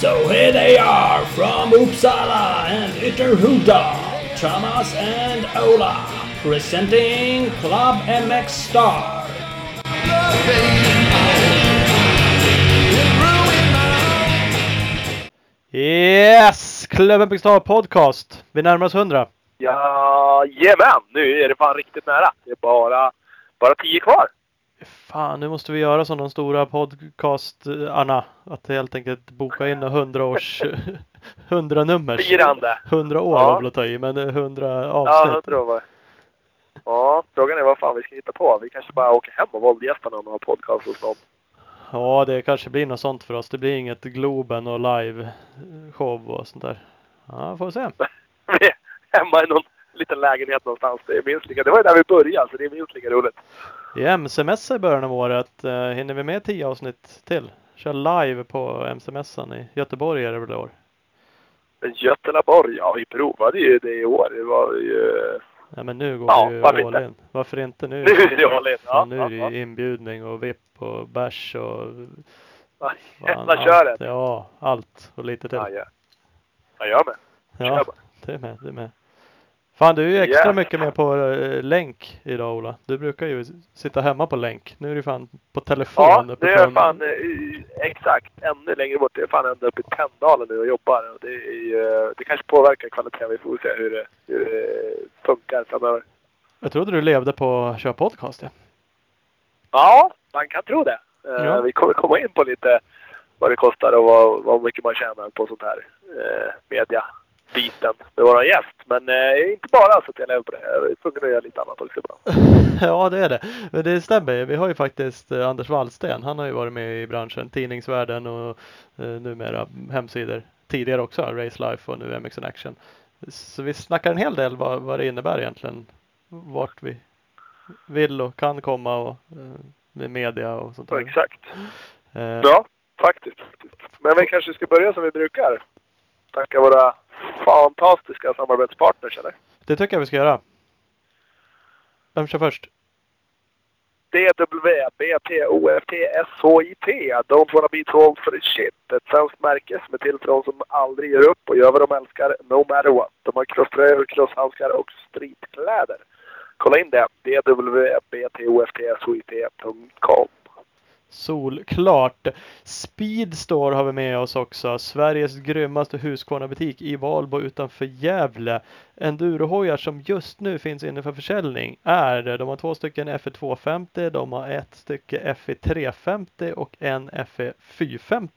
So here they are from Uppsala and Ytterhuda, Thomas and Ola, presenting Club MX Star. Yes! Club MX Star Podcast. Vi närmar oss 100. Jajamän! Nu är det fan riktigt nära. Det är bara, bara tio kvar. Fan, nu måste vi göra som de stora podcastarna. Att helt enkelt boka in 100 års 100 nummer. Firande. 100 år Ja. var väl att ta i, men 100 Ja, avsnitt. jag tror det. Ja, frågan är vad fan vi ska hitta på. Vi kanske bara åker hem och våldgästar någon och har podcast hos någon. Ja, det kanske blir något sånt för oss. Det blir inget Globen och live show och sånt där. Ja, får se. Vi är hemma i någon liten lägenhet någonstans. Det är minst lika... Det var ju där vi började, så det är minst lika roligt. I MC-mässa i början av året. eh, hinner vi med 10 avsnitt till? Kör live på MC-mässan i Göteborg är det väl i år? Men Götelaborg, ja vi provade ju det i år. Det var ju... Nej men nu går Ja, ju varför all inte? in. Varför inte nu? Nu är det all in. Ja, Ja, nu är det ja, ju inbjudning och vipp och bärs och ja. fan, Hela köret. Ja, allt och lite till. Ja, ja. Ja, jag med. Ja, kör bara. Det är med, det är med. Fan du är ju extra Ja. mycket med på eh, länk idag Ola. Du brukar ju sitta hemma på länk. Nu är du fan på telefon. Ja, det är fan eh, exakt ännu längre bort. Det är fan ända uppe i Tänndalen nu och jobbar. Och det, är, ju- det kanske påverkar kvaliteten. Vi får se hur det, hur det funkar framöver. Jag trodde du levde på att köra podcast ja. Ja, man kan tro det. Eh, Ja. Vi kommer komma in på lite vad det kostar och vad, vad mycket man tjänar på sånt här eh, media-biten med våran gäst. Men eh, inte bara så att jag lever på det. Jag är tvungen att göra lite annat också ibland. ja det är det. Men det stämmer ju. Vi har ju faktiskt eh, Anders Wallsten. Han har ju varit med i branschen. Tidningsvärlden och eh, numera hemsidor. Tidigare också Race Life och nu MX in Action. Så vi snackar en hel del vad, vad det innebär egentligen. Vart vi vill och kan komma och eh, med media och sånt där. Exakt. Eh, Ja, faktiskt. Men vi kanske ska börja som vi brukar. Tacka våra fantastiska samarbetspartners, eller? Det tycker jag vi ska göra. Vem kör först? DW, BP, OFT, SHIT. Don't wanna be told for the shit. Ett svenskt märke som är till för de som aldrig ger upp och gör vad de älskar, no matter what. De har crosströjor, crosshandskar och streetkläder. Kolla in det. www.btoftshit.com Solklart. Speedstore har vi med oss också. Sveriges grymmaste Husqvarna-butik i Valbo utanför Gävle. Endurohojar som just nu finns inne för försäljning är de har två stycken FE250, de har ett stycke FE350 och en FE450.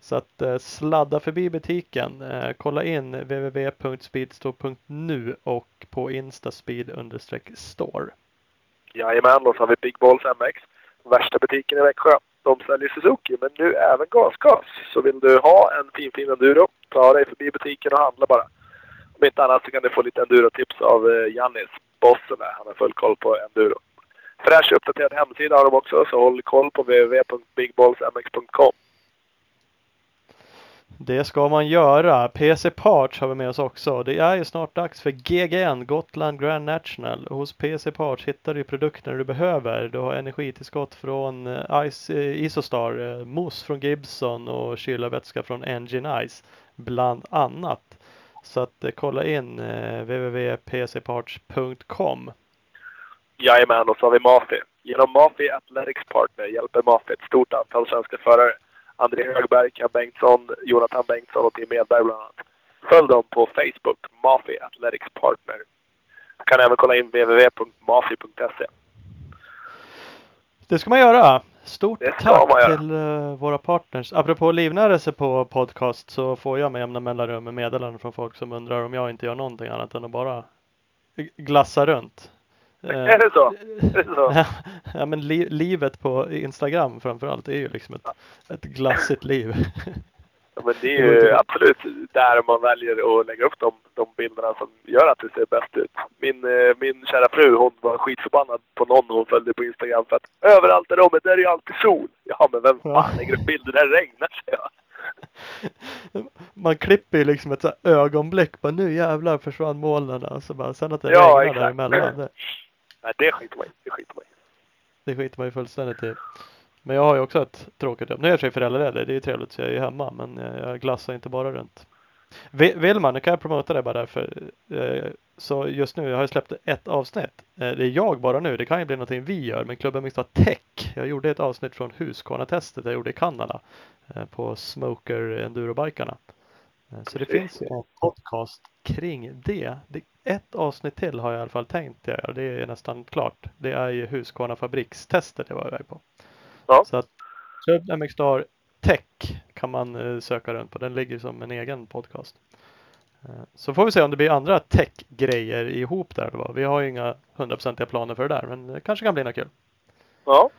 Så att eh, sladda förbi butiken. Eh, kolla in www.speedstore.nu och på Insta speed-store. Jajamän, då så har vi Big Balls MX. Värsta butiken i Växjö. De säljer Suzuki, men nu även gasgas. Så vill du ha en fin, fin enduro, ta dig förbi butiken och handla bara. Om inte annat så kan du få lite enduro-tips av eh, Jannis, bossen där. Han har full koll på enduro. Fräsch uppdaterad hemsida har de också, så håll koll på www.bigballsmx.com. Det ska man göra. PC Parts har vi med oss också. Det är ju snart dags för GGN, Gotland Grand National. Hos PC Parts hittar du produkterna du behöver. Du har energitillskott från eh, Ice, eh, Isostar, eh, mousse från Gibson och kylarvätska från Engine Ice. Bland annat. Så att kolla in www.pcparts.com. Jajamän, och så har vi Mafi. Genom Mafi Athletics Partner hjälper Mafi ett stort antal svenska förare. André Högberg, Ken Bengtsson, Jonathan Bengtsson och Tim Edberg bland annat. Följ dem på Facebook, Mafi Athletics Partner. Du kan även kolla in www.mafi.se. Det ska man göra. Stort tack till eh, våra partners. Apropå livnärelse på podcast så får jag med jämna mellanrum med meddelanden från folk som undrar om jag inte gör någonting annat än att bara glassa runt. Eh, Är det så? Är det så? ja men li livet på Instagram framförallt är ju liksom ett, ett glassigt liv. Ja, men det är ju absolut där man väljer att lägga upp de, de bilderna som gör att det ser bäst ut. Min, eh, min kära fru hon var skitförbannad på någon hon följde på Instagram för att överallt där de är, där är ju alltid sol. Ja men vem fan lägger upp bilder där det regnar? säger jag. Man klipper ju liksom ett så ögonblick. Bara nu jävlar försvann molnen. Och så bara, sen att det Ja, regnar däremellan. Det, Nej, det skiter man i. Det skiter man i. det skiter man ju fullständigt i. Men jag har ju också ett tråkigt jobb. Nu är jag i sig föräldraledig. Det är ju trevligt så jag är ju hemma. Men jag glassar inte bara runt. Vi- Vill man, nu kan jag promota det bara därför. Eh, så just nu, jag har släppt ett avsnitt. Eh, det är jag bara nu. Det kan ju bli någonting vi gör. Men klubben Mixed Tech. Jag gjorde ett avsnitt från Husqvarna-testet jag gjorde i Kanada. Eh, på Smoker Endurobikarna. Så det finns ju en podcast kring det. det. Ett avsnitt till har jag i alla fall tänkt göra. Det är nästan klart. Det är ju Husqvarna fabrikstestet jag var iväg på. Ja. Så att Club MX Star Tech kan man eh, söka runt på. Den ligger som en egen podcast. Eh, Så får vi se om det blir andra tech-grejer ihop där. Då. Vi har ju inga hundraprocentiga planer för det där, men det kanske kan bli något kul. Ja.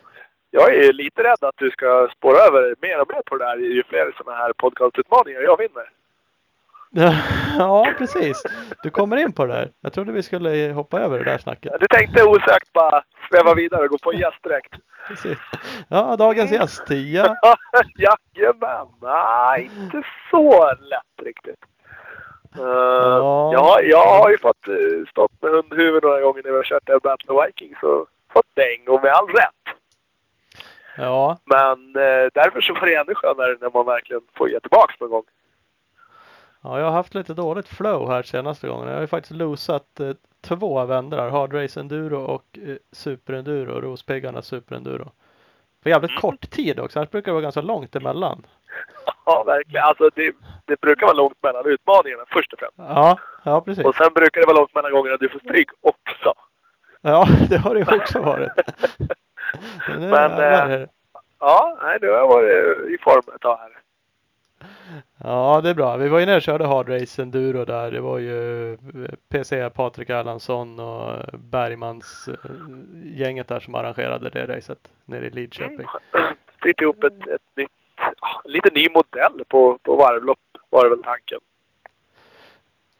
Jag är lite rädd att du ska spåra över mer och mer på det där ju fler sådana här podcastutmaningar jag vinner. Ja, precis. Du kommer in på det där. Jag trodde vi skulle hoppa över det där snacket. Du tänkte osökt bara sväva vidare och gå på en gäst direkt. Precis. Ja, dagens gäst, Tia. Jajamän! Nej, inte så lätt riktigt. Uh, Ja. ja. jag har ju fått uh, stått med hundhuvud några gånger när vi har kört där Battle Vikings och fått däng och med all rätt. Ja, Men eh, därför så var det ännu skönare när man verkligen får ge tillbaks någon gång. Ja, jag har haft lite dåligt flow här senaste gången. Jag har ju faktiskt losat eh, två vändrar. Hard Race Enduro och eh, Super Enduro. Rospiggarnas Super Enduro. På jävligt kort tid också. Annars brukar det vara ganska långt emellan. Ja, verkligen. Alltså det, det brukar vara långt mellan utmaningarna först och främst. Ja, ja precis. Och sen brukar det vara långt mellan gångerna du får stryk också. Ja, det har det ju också varit. Men, är det- Ja, nej, du har varit i form ett tag här. Ja, det är bra. Vi var ju nere och körde Hard Race Enduro där. Det var ju eh, PC, Patrik Erlandsson och Bergmans gänget där som arrangerade det racet nere i Lidköping. Styrt ihop ett, ett nytt, lite ny modell på, på varvlopp var det väl tanken.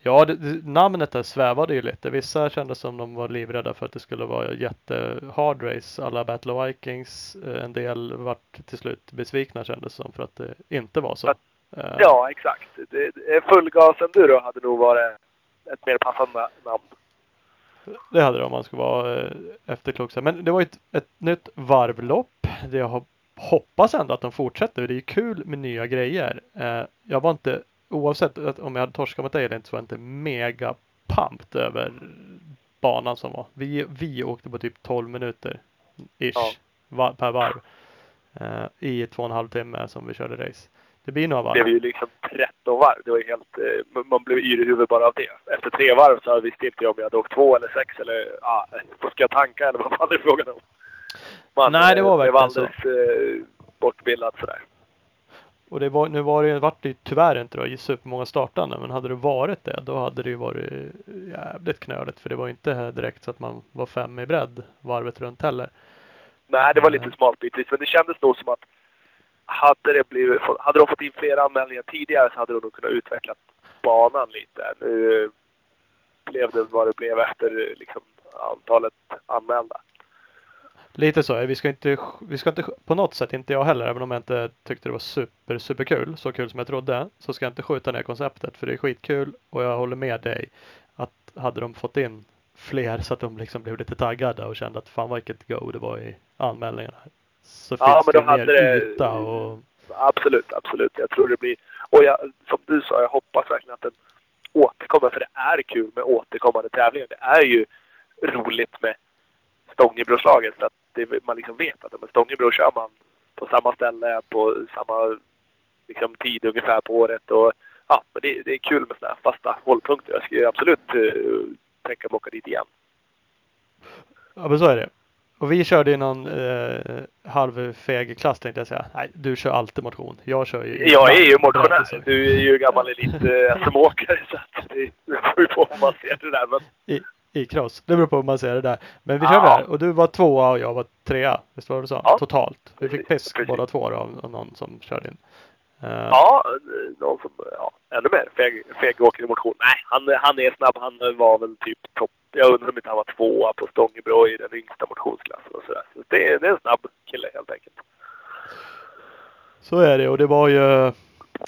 Ja, det, namnet där svävade ju lite. Vissa kände som de var livrädda för att det skulle vara jätte hard race alla Battle of Vikings. Eh, En del vart till slut besvikna kändes som för att det inte var så. Att- Eh, Ja, exakt. Det, det, fullgas-enduro hade nog varit ett mer passande namn. Det hade det om man skulle vara eh, efterklok. Men det var ett, ett nytt varvlopp. Det jag hop- hoppas ändå att de fortsätter. Det är ju kul med nya grejer. Eh, jag var inte, oavsett om jag hade torskat mot dig eller inte, så var jag inte mega pumped över banan som var. Vi, vi åkte på typ 12 minuter ish Ja. per varv. I två och en halv timme som vi körde race. Det blir några Det blev varv. ju liksom 13 varv. Det var helt, eh, man blev yr i huvudet bara av det. Efter tre varv så visste inte jag om jag hade åkt två eller sex eller ja, ska jag tanka eller vad fan det är frågan om. Man Nej, det var eh, verkligen så. alldeles eh, bortbildad sådär. Och det var, nu var det, vart det ju tyvärr inte då supermånga startande, men hade det varit det då hade det ju varit jävligt knöligt för det var ju inte direkt så att man var fem i bredd varvet runt heller. Nej, det var lite smalt bitvis. Men det kändes nog som att hade, det blivit, hade de fått in fler anmälningar tidigare så hade de nog kunnat utveckla banan lite. Nu blev det vad det blev efter liksom, antalet anmälda. Lite så, vi ska inte, vi ska inte på något sätt, inte jag heller, även om jag inte tyckte det var super, super kul, så kul som jag trodde, så ska jag inte skjuta ner konceptet för det är skitkul och jag håller med dig att hade de fått in fler så att de liksom blev lite taggade och kände att fan vilket go det var i anmälningarna. Så Ja, finns men det mer det- yta och Absolut, absolut. Jag tror det blir... Och jag, som du sa, jag hoppas verkligen att den återkommer. För det är kul med återkommande tävlingar. Det är ju roligt med Stångebroslaget. För att det, man liksom vet att med Stångebro kör man på samma ställe, på samma liksom, tid ungefär på året. Och, ja, men det, det är kul med sådana här fasta hållpunkter. Jag skulle absolut uh, tänka mig åka dit igen. Ja men så är det. Och vi körde i någon eh, halvfeg klass tänkte jag säga. Nej, du kör alltid motion. Jag kör ju Jag är ju motionär. Du är ju gammal elit-SM-åkare. Så att det beror ju på hur man ser det där. Men I cross. Det beror på hur man ser det där. Men vi Ja. körde där och du var tvåa och jag var trea. Visst var det så? Ja. Totalt. Vi fick pisk precis. båda två då, av, någon som körde in. Eh, Ja, någon som, ja, ännu mer feg, fegåker i motion. Nej, han, han är snabb. Han var väl typ topp. Jag undrar om inte han var tvåa på Stångebro i den yngsta motionsklassen och sådär. Så det, det är en snabb kille helt enkelt. Så är det och det var ju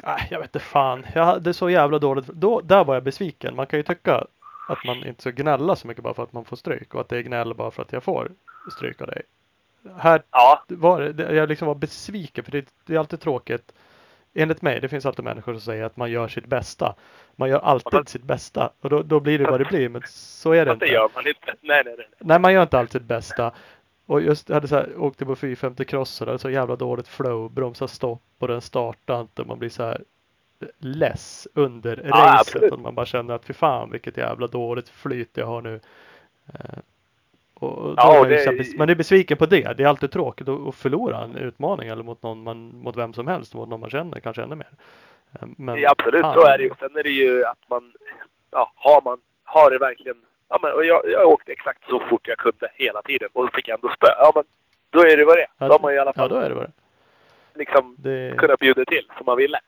Nej, jag vet inte fan. Jag hade så jävla dåligt. Då, där var jag besviken. Man kan ju tycka att man inte ska gnälla så mycket bara för att man får stryk och att det är gnäll bara för att jag får stryk av dig. Här Ja, var det, jag liksom var besviken för det, det är alltid tråkigt. Enligt mig, det finns alltid människor som säger att man gör sitt bästa. Man gör alltid men- sitt bästa och då, då blir det vad det blir. Men så är det fast det inte. gör man inte. Nej, nej, nej. Nej, man gör inte alltid sitt bästa. Och just, jag hade så här, åkte på 450 crossen, hade så jävla dåligt flow, bromsa stopp och den startar inte. Man blir så här less under Ja, racet absolut. och man bara känner att fy fan vilket jävla dåligt flyt jag har nu. Eh, och och då Ja, är och det- bes- man är besviken på det. Det är alltid tråkigt att, att förlora en utmaning eller mot någon man, mot vem som helst, mot någon man känner kanske ännu mer. Eh, Men Ja, absolut, fan, så är det ju. Sen är det ju att man, ja, har man, har det verkligen, ja men och jag, jag åkte exakt så fort jag kunde hela tiden och fick ändå spö. Ja men, då är det vad det är. Ja, Då har man i alla Ja, fall då är det bara liksom det. kunnat bjuda till som man ville.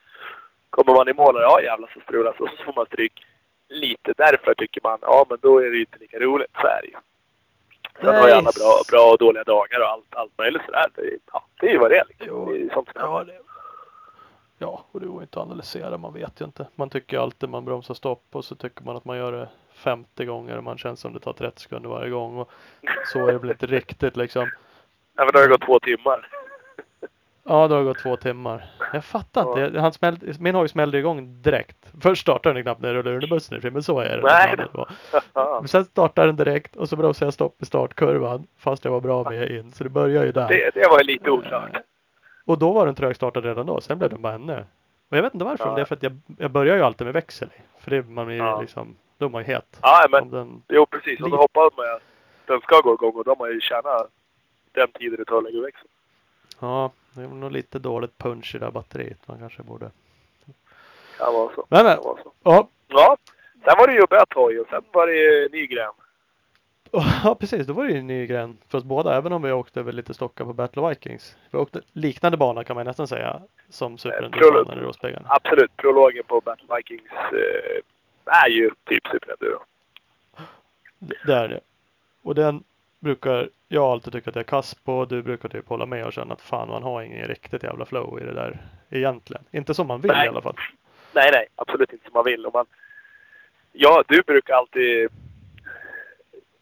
Kommer man i mål och ja jävlar så strulas och så får man stryk lite därför tycker man, ja men då är det ju inte lika roligt. Så är det ju. Sen har ju alla bra, bra och dåliga dagar och allt, allt möjligt sådär. Det, ja, det är ju vad det är. Liksom. Jo. Det är sånt som Ja, det... ja, och det går inte att analysera. Man vet ju inte. Man tycker alltid man bromsar stopp och så tycker man att man gör det 50 gånger och man känns som det tar 30 sekunder varje gång. Och så är det väl inte riktigt liksom. Ja, men då har det gått två timmar. Ja, det har gått två timmar. Jag fattar inte. Han smällde, min hoj smällde igång direkt. Först startade den knappt när jag rullade under bussen men så är det. Nej. Det. Men sen startade den direkt och så bromsade jag stopp i startkurvan fast jag var bra med in. Så det börjar ju där. det, det var lite oklart. Och då var den trögstartad redan då. Sen blev den bara ännu. Och jag vet inte varför. Ja. det är för att jag, jag börjar ju alltid med växel. För det man är ju Ja. liksom, då är man ju het. Ja, men den, Jo, precis. Och då hoppas man att den ska gå igång och då har man ju tjänat den tiden det tar att lägga växeln. ja, det är nog lite dåligt punch i det här batteriet. Man kanske borde. Kan vara så. Men, men. Kan vara så. Ja, Ja, sen var det ju Böthoj och sen var det Nygren. ja, precis. Då var det ju en ny gren för oss båda. Även om vi åkte över lite stockar på Battle Vikings. Vi åkte liknande bana kan man nästan säga. Som prolog. Superendurobanan i Rospiggarna. Absolut, prologen på Battle Vikings eh, är ju typ superenduro. Det är det. Och den brukar jag alltid tycka att jag är kass på. Du brukar typ hålla med och känna att fan man har ingen riktigt jävla flow i det där egentligen. Inte som man vill Nej. i alla fall. Nej, nej, absolut inte som man vill. Och man, ja, du brukar alltid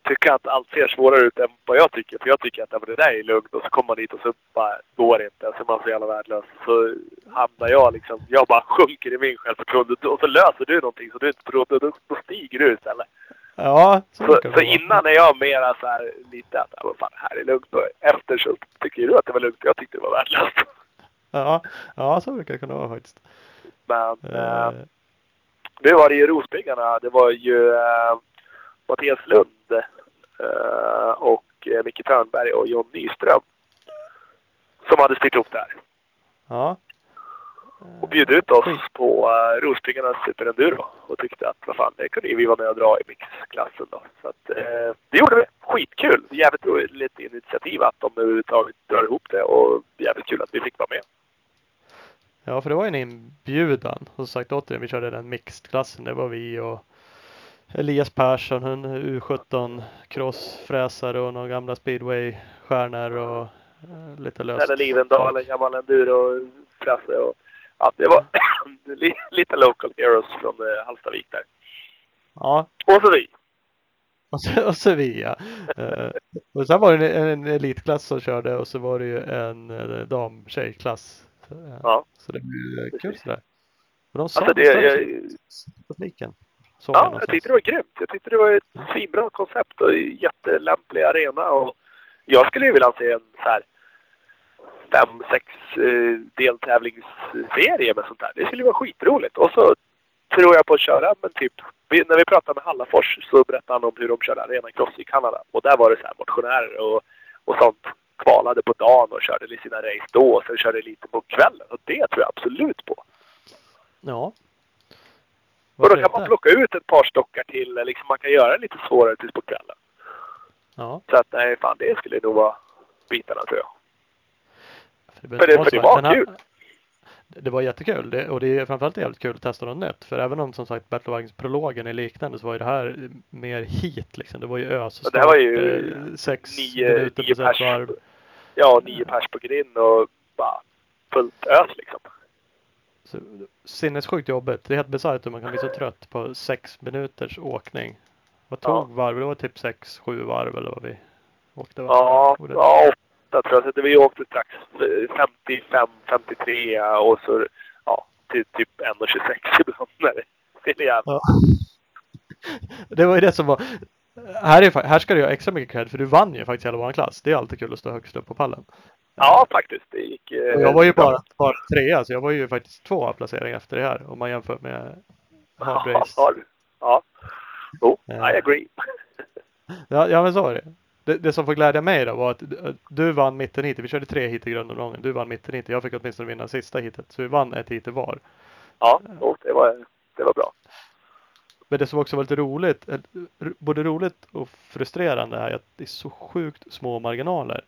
tycka att allt ser svårare ut än vad jag tycker. För jag tycker att ja, men det där är lugnt och så kommer man dit och så bara går det inte. Så är man så jävla värdelös. Så hamnar jag liksom, jag bara sjunker i min självförtroende. Och så löser du någonting så du inte trodde. Då, då stiger du istället. Ja, så, Så, så innan är jag mera så här lite att, ja, fan, här är lugnt. Och efter så tycker du att det var lugnt. Jag tyckte det var värdelöst. Ja, ja, så brukar det kunna vara faktiskt. Men eh, Eh, nu var det ju Rospiggarna. Det var ju eh, Mattias Lund eh, och eh, Micke Törnberg och John Nyström som hade styrt upp det här ja. och bjöd ut oss på uh, Rospiggarnas Superenduro och tyckte att vad fan, det kunde vi vara med och dra i mixklassen då. Så att eh, det gjorde vi. Skitkul! Jävligt roligt initiativ att de överhuvudtaget drar ihop det och jävligt kul att vi fick vara med. Ja, för det var ju en inbjudan. Och som sagt återigen, vi körde den mixed-klassen. Det var vi och Elias Persson, en U17 crossfräsare och några gamla speedway-stjärnor och eh, lite löst. Eller Livendal, en gammal enduro-frasse och ja, det var li- lite local heroes från eh, Hallstavik där. Ja, Och så vi. och, så, och Sevilla. Eh, och sen var det en, en elitklass som körde och så var det ju en eh, dam-tjejklass. Eh, Ja. Så det ju kul sådär. Och de Alltså det, jag, publiken. Såg jag ja, jag någonstans. tyckte det var grymt. Jag tyckte det var ett svinbra koncept och jättelämplig arena. Och jag skulle ju vilja se en så här fem, sex eh, deltävlingsserie med sånt där. Det skulle ju vara skitroligt. Och så tror jag på att köra, men typ när vi pratade med Hallafors så berättade han om hur de körde arenacross i Kanada. Och där var det så här motionärer och, och sånt kvalade på dagen och körde sina race då och sen körde lite på kvällen. Och det tror jag absolut på. Ja. Och då kan man plocka ut ett par stockar till. Liksom man kan göra det lite svårare tills på kvällen. Ja. Så att nej, fan det skulle nog vara bitarna tror jag. För det, För det- för det var här- kul. Det var jättekul det, och det är framförallt jävligt kul att testa något nytt. För även om som sagt Battle Wagons prologen är liknande så var ju det här mer hit liksom. Det var ju ös och Ja, det här var ju eh, sex nio- minuter nio på pers. varv. Ja, nio pers på grind och bara fullt ös liksom. Så, sinnessjukt jobbigt. Det är helt bisarrt hur man kan bli så trött på sex minuters åkning. Vad tog Ja. varv? Det var typ sex, sju varv eller vad vi åkte va? Ja, det- ja åtta tror jag. Så vi åkte strax eh, 55, 53 och så ja, till typ 1,26 ibland. det- Det är jävla... Ja. Det var ju det som var. Här, är, här ska du ha extra mycket cred för du vann ju faktiskt hela vår klass. Det är alltid kul att stå högst upp på pallen. Ja, faktiskt. Det gick... eh, jag var ju bara, bara trea så jag var ju faktiskt två placeringar efter det här om man jämför med hard race. Ja, ja. Ja. I agree. Ja, ja men så är det. det. Det som får glädja mig då var att du- du vann mitten hit. Vi körde tre hit i grundomgången. Du vann mitten hit. Jag fick åtminstone vinna sista hitet. Så vi vann ett hit var. Ja, det var, det var bra. Men det som också var lite roligt, eh, både roligt och frustrerande är att det är så sjukt små marginaler.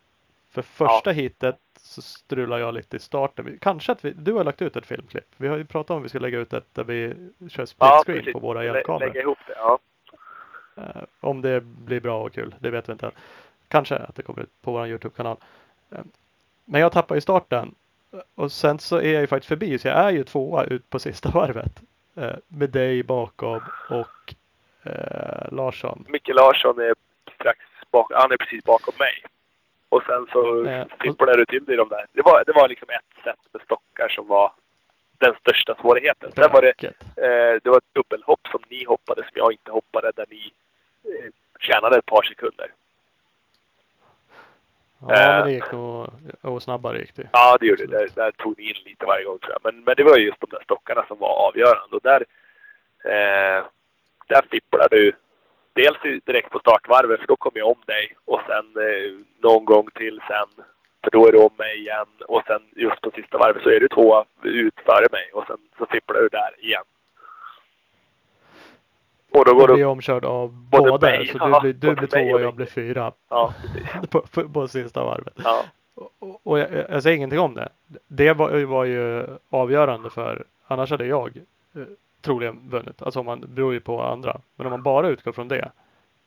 För första hitet så strular jag lite i starten. Kanske att vi, du har lagt ut ett filmklipp. Vi har ju pratat om att vi ska lägga ut ett där vi kör split Ja, screen på våra hjälpkameror. Lägga ihop det. Ja. Eh, om det blir bra och kul, det vet vi inte än. Kanske att det kommer ut på vår Youtube-kanal. Eh, men jag tappar i starten. Och sen så är jag ju faktiskt förbi, så jag är ju tvåa ut på sista varvet. Eh, med dig bakom och eh, Larsson. Micke Larsson är strax bakom, han är precis bakom mig. Och sen så Eh, du till i de där. Det var, det var liksom ett set med stockar som var den största svårigheten. Sen var det, eh, det var ett dubbelhopp som ni hoppade som jag inte hoppade där ni eh, tjänade ett par sekunder. Ja, men det gick nog och snabbare gick det. Ja, det gjorde det. Där, där tog ni in lite varje gång tror jag. Men, men det var ju just de där stockarna som var avgörande. Och där, eh, där fipplade du dels direkt på startvarvet, för då kom jag om dig. Och sen eh, någon gång till sen, för då är du om mig igen. Och sen just på sista varvet så är du två ut före mig. Och sen så fipplar du där igen. Och då går Jag du... blir omkörd av Både båda. mig- Så du blir, du blir tvåa och jag blir fyra Ja, på, på, på sista varvet. Ja, Och, och jag, jag säger ingenting om det. Det var, var ju avgörande för annars hade jag eh, troligen vunnit. Alltså om man beror ju på andra. Men om man bara utgår från det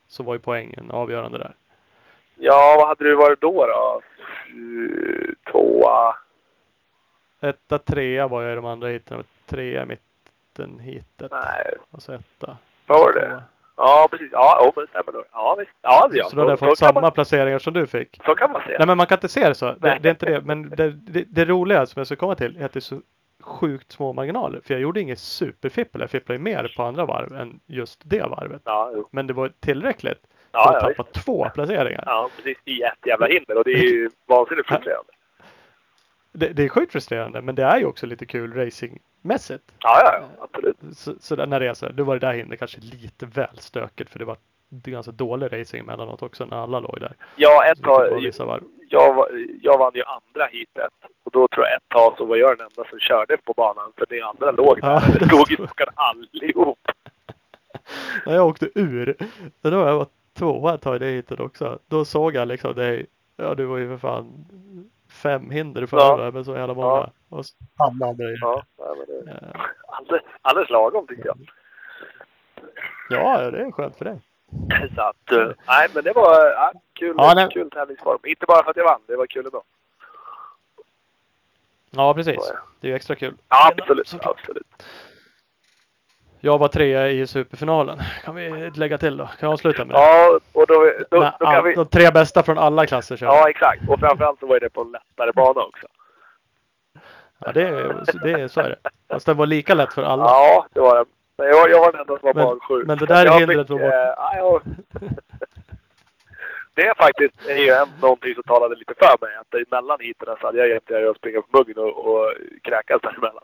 så var ju poängen avgörande där. ja vad hade du varit då då? Tvåa? Etta, trea var jag i de andra heaten. Trea i mitten heatet. Nej, Och så etta. Var det? Ja, precis. Ja, oh, men det stämmer nog. Ja, visst. Ja, ja. Så då hade jag fått samma man, placeringar som du fick. så kan man se. Nej men man kan inte se det så. Det, det är inte det. Men det, det, det roliga som jag ska komma till är att det är så sjukt små marginaler. För jag gjorde inget superfippel. Jag fipplade mer på andra varv än just det varvet. Ja, jo. Men det var tillräckligt för ja, att tappa visst. två placeringar. ja, precis. I ett jävla hinder och det är ju vansinnigt frustrerande. Det, det är sjukt frustrerande men det är ju också lite kul racingmässigt. Ja, ja, ja, absolut. Så, så där, när det är så här, då var det där hindret kanske lite väl stökigt för det var det är ganska dålig racing emellanåt också när alla låg där. Ja, ett tag, jag, var- jag vann ju andra heatet och då tror jag ett tag så var jag den enda som körde på banan för de andra låg där. Ja, det låg ju allihop. När jag åkte ur, då var jag tvåa ett tag i det hitet också. Då såg jag liksom dig, ja du var ju för fan fem hinder före Ja. ja. men så jävla många. Ja. Och så hamnade. Ja, det, Eh, alldeles, alldeles lagom tycker jag. Ja, det är skönt för dig. Så att, eh, nej men det var ja, kul, Ja, nej. kul tävlingsform. Inte bara för att jag vann, det var kul ändå. Ja, precis. Det. Är ju extra kul. Ja, absolut. Absolut. Jag var trea i superfinalen. Kan vi lägga till då? Kan jag avsluta med det? Ja, och då, då, då kan vi... De tre bästa från alla klasser kör. Ja, exakt. Och framförallt så var det på en lättare bana också. Ja, det, är, det är, så är det. Fast den var lika lätt för alla. Ja, det var det. Men jag, jag var den enda som var Men- magsjuk. men det där Jag hindret var borta. eh, ja, jag- Det är faktiskt är ju en, någonting som talade lite för mig. Att emellan heaten så hade jag att springa på muggen och, och kräkas däremellan.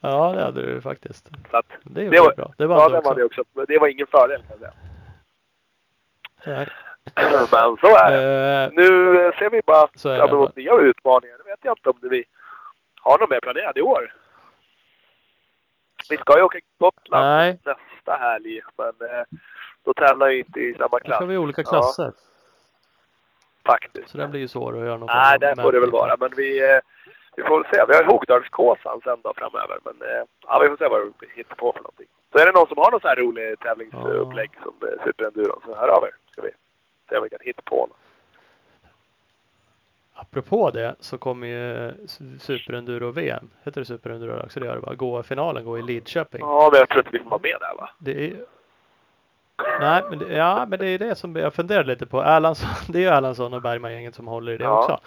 Ja, det hade du faktiskt. Att, Det Det var- bra. Det vann ja, det var det också. Men det var ingen fördel Nej. Men så är det. Eh, Nu eh, ser vi bara fram emot nya utmaningar. Det vet jag inte om vi har något mer planerat i år. Vi ska ju åka till Gotland Nej. nästa helg. Men eh, då tävlar jag inte i samma klass ska vi i olika Ja. klasser. faktiskt. Så den blir ju svår att göra någon Nej, det får det väl vara. Men vi, vi får väl se. Vi har Hogdalskåsan sen då framöver. Men eh, ja, vi får se vad vi hittar på för någonting. Så är det någon som har någon så här rolig tävlingsupplägg som eh, superenduron så hör av er. Ska vi se om vi kan hitta på något. apropå det så kommer ju Superenduro VM, heter det Superenduro också? Det gör det va? Gå finalen går i Lidköping. Ja, men jag tror inte vi får vara med där va? Det är, nej, men det, ja, men det är det som jag funderar lite på. Erlandsson, det är ju Erlandsson och Bergman-gänget som håller i det Ja. också.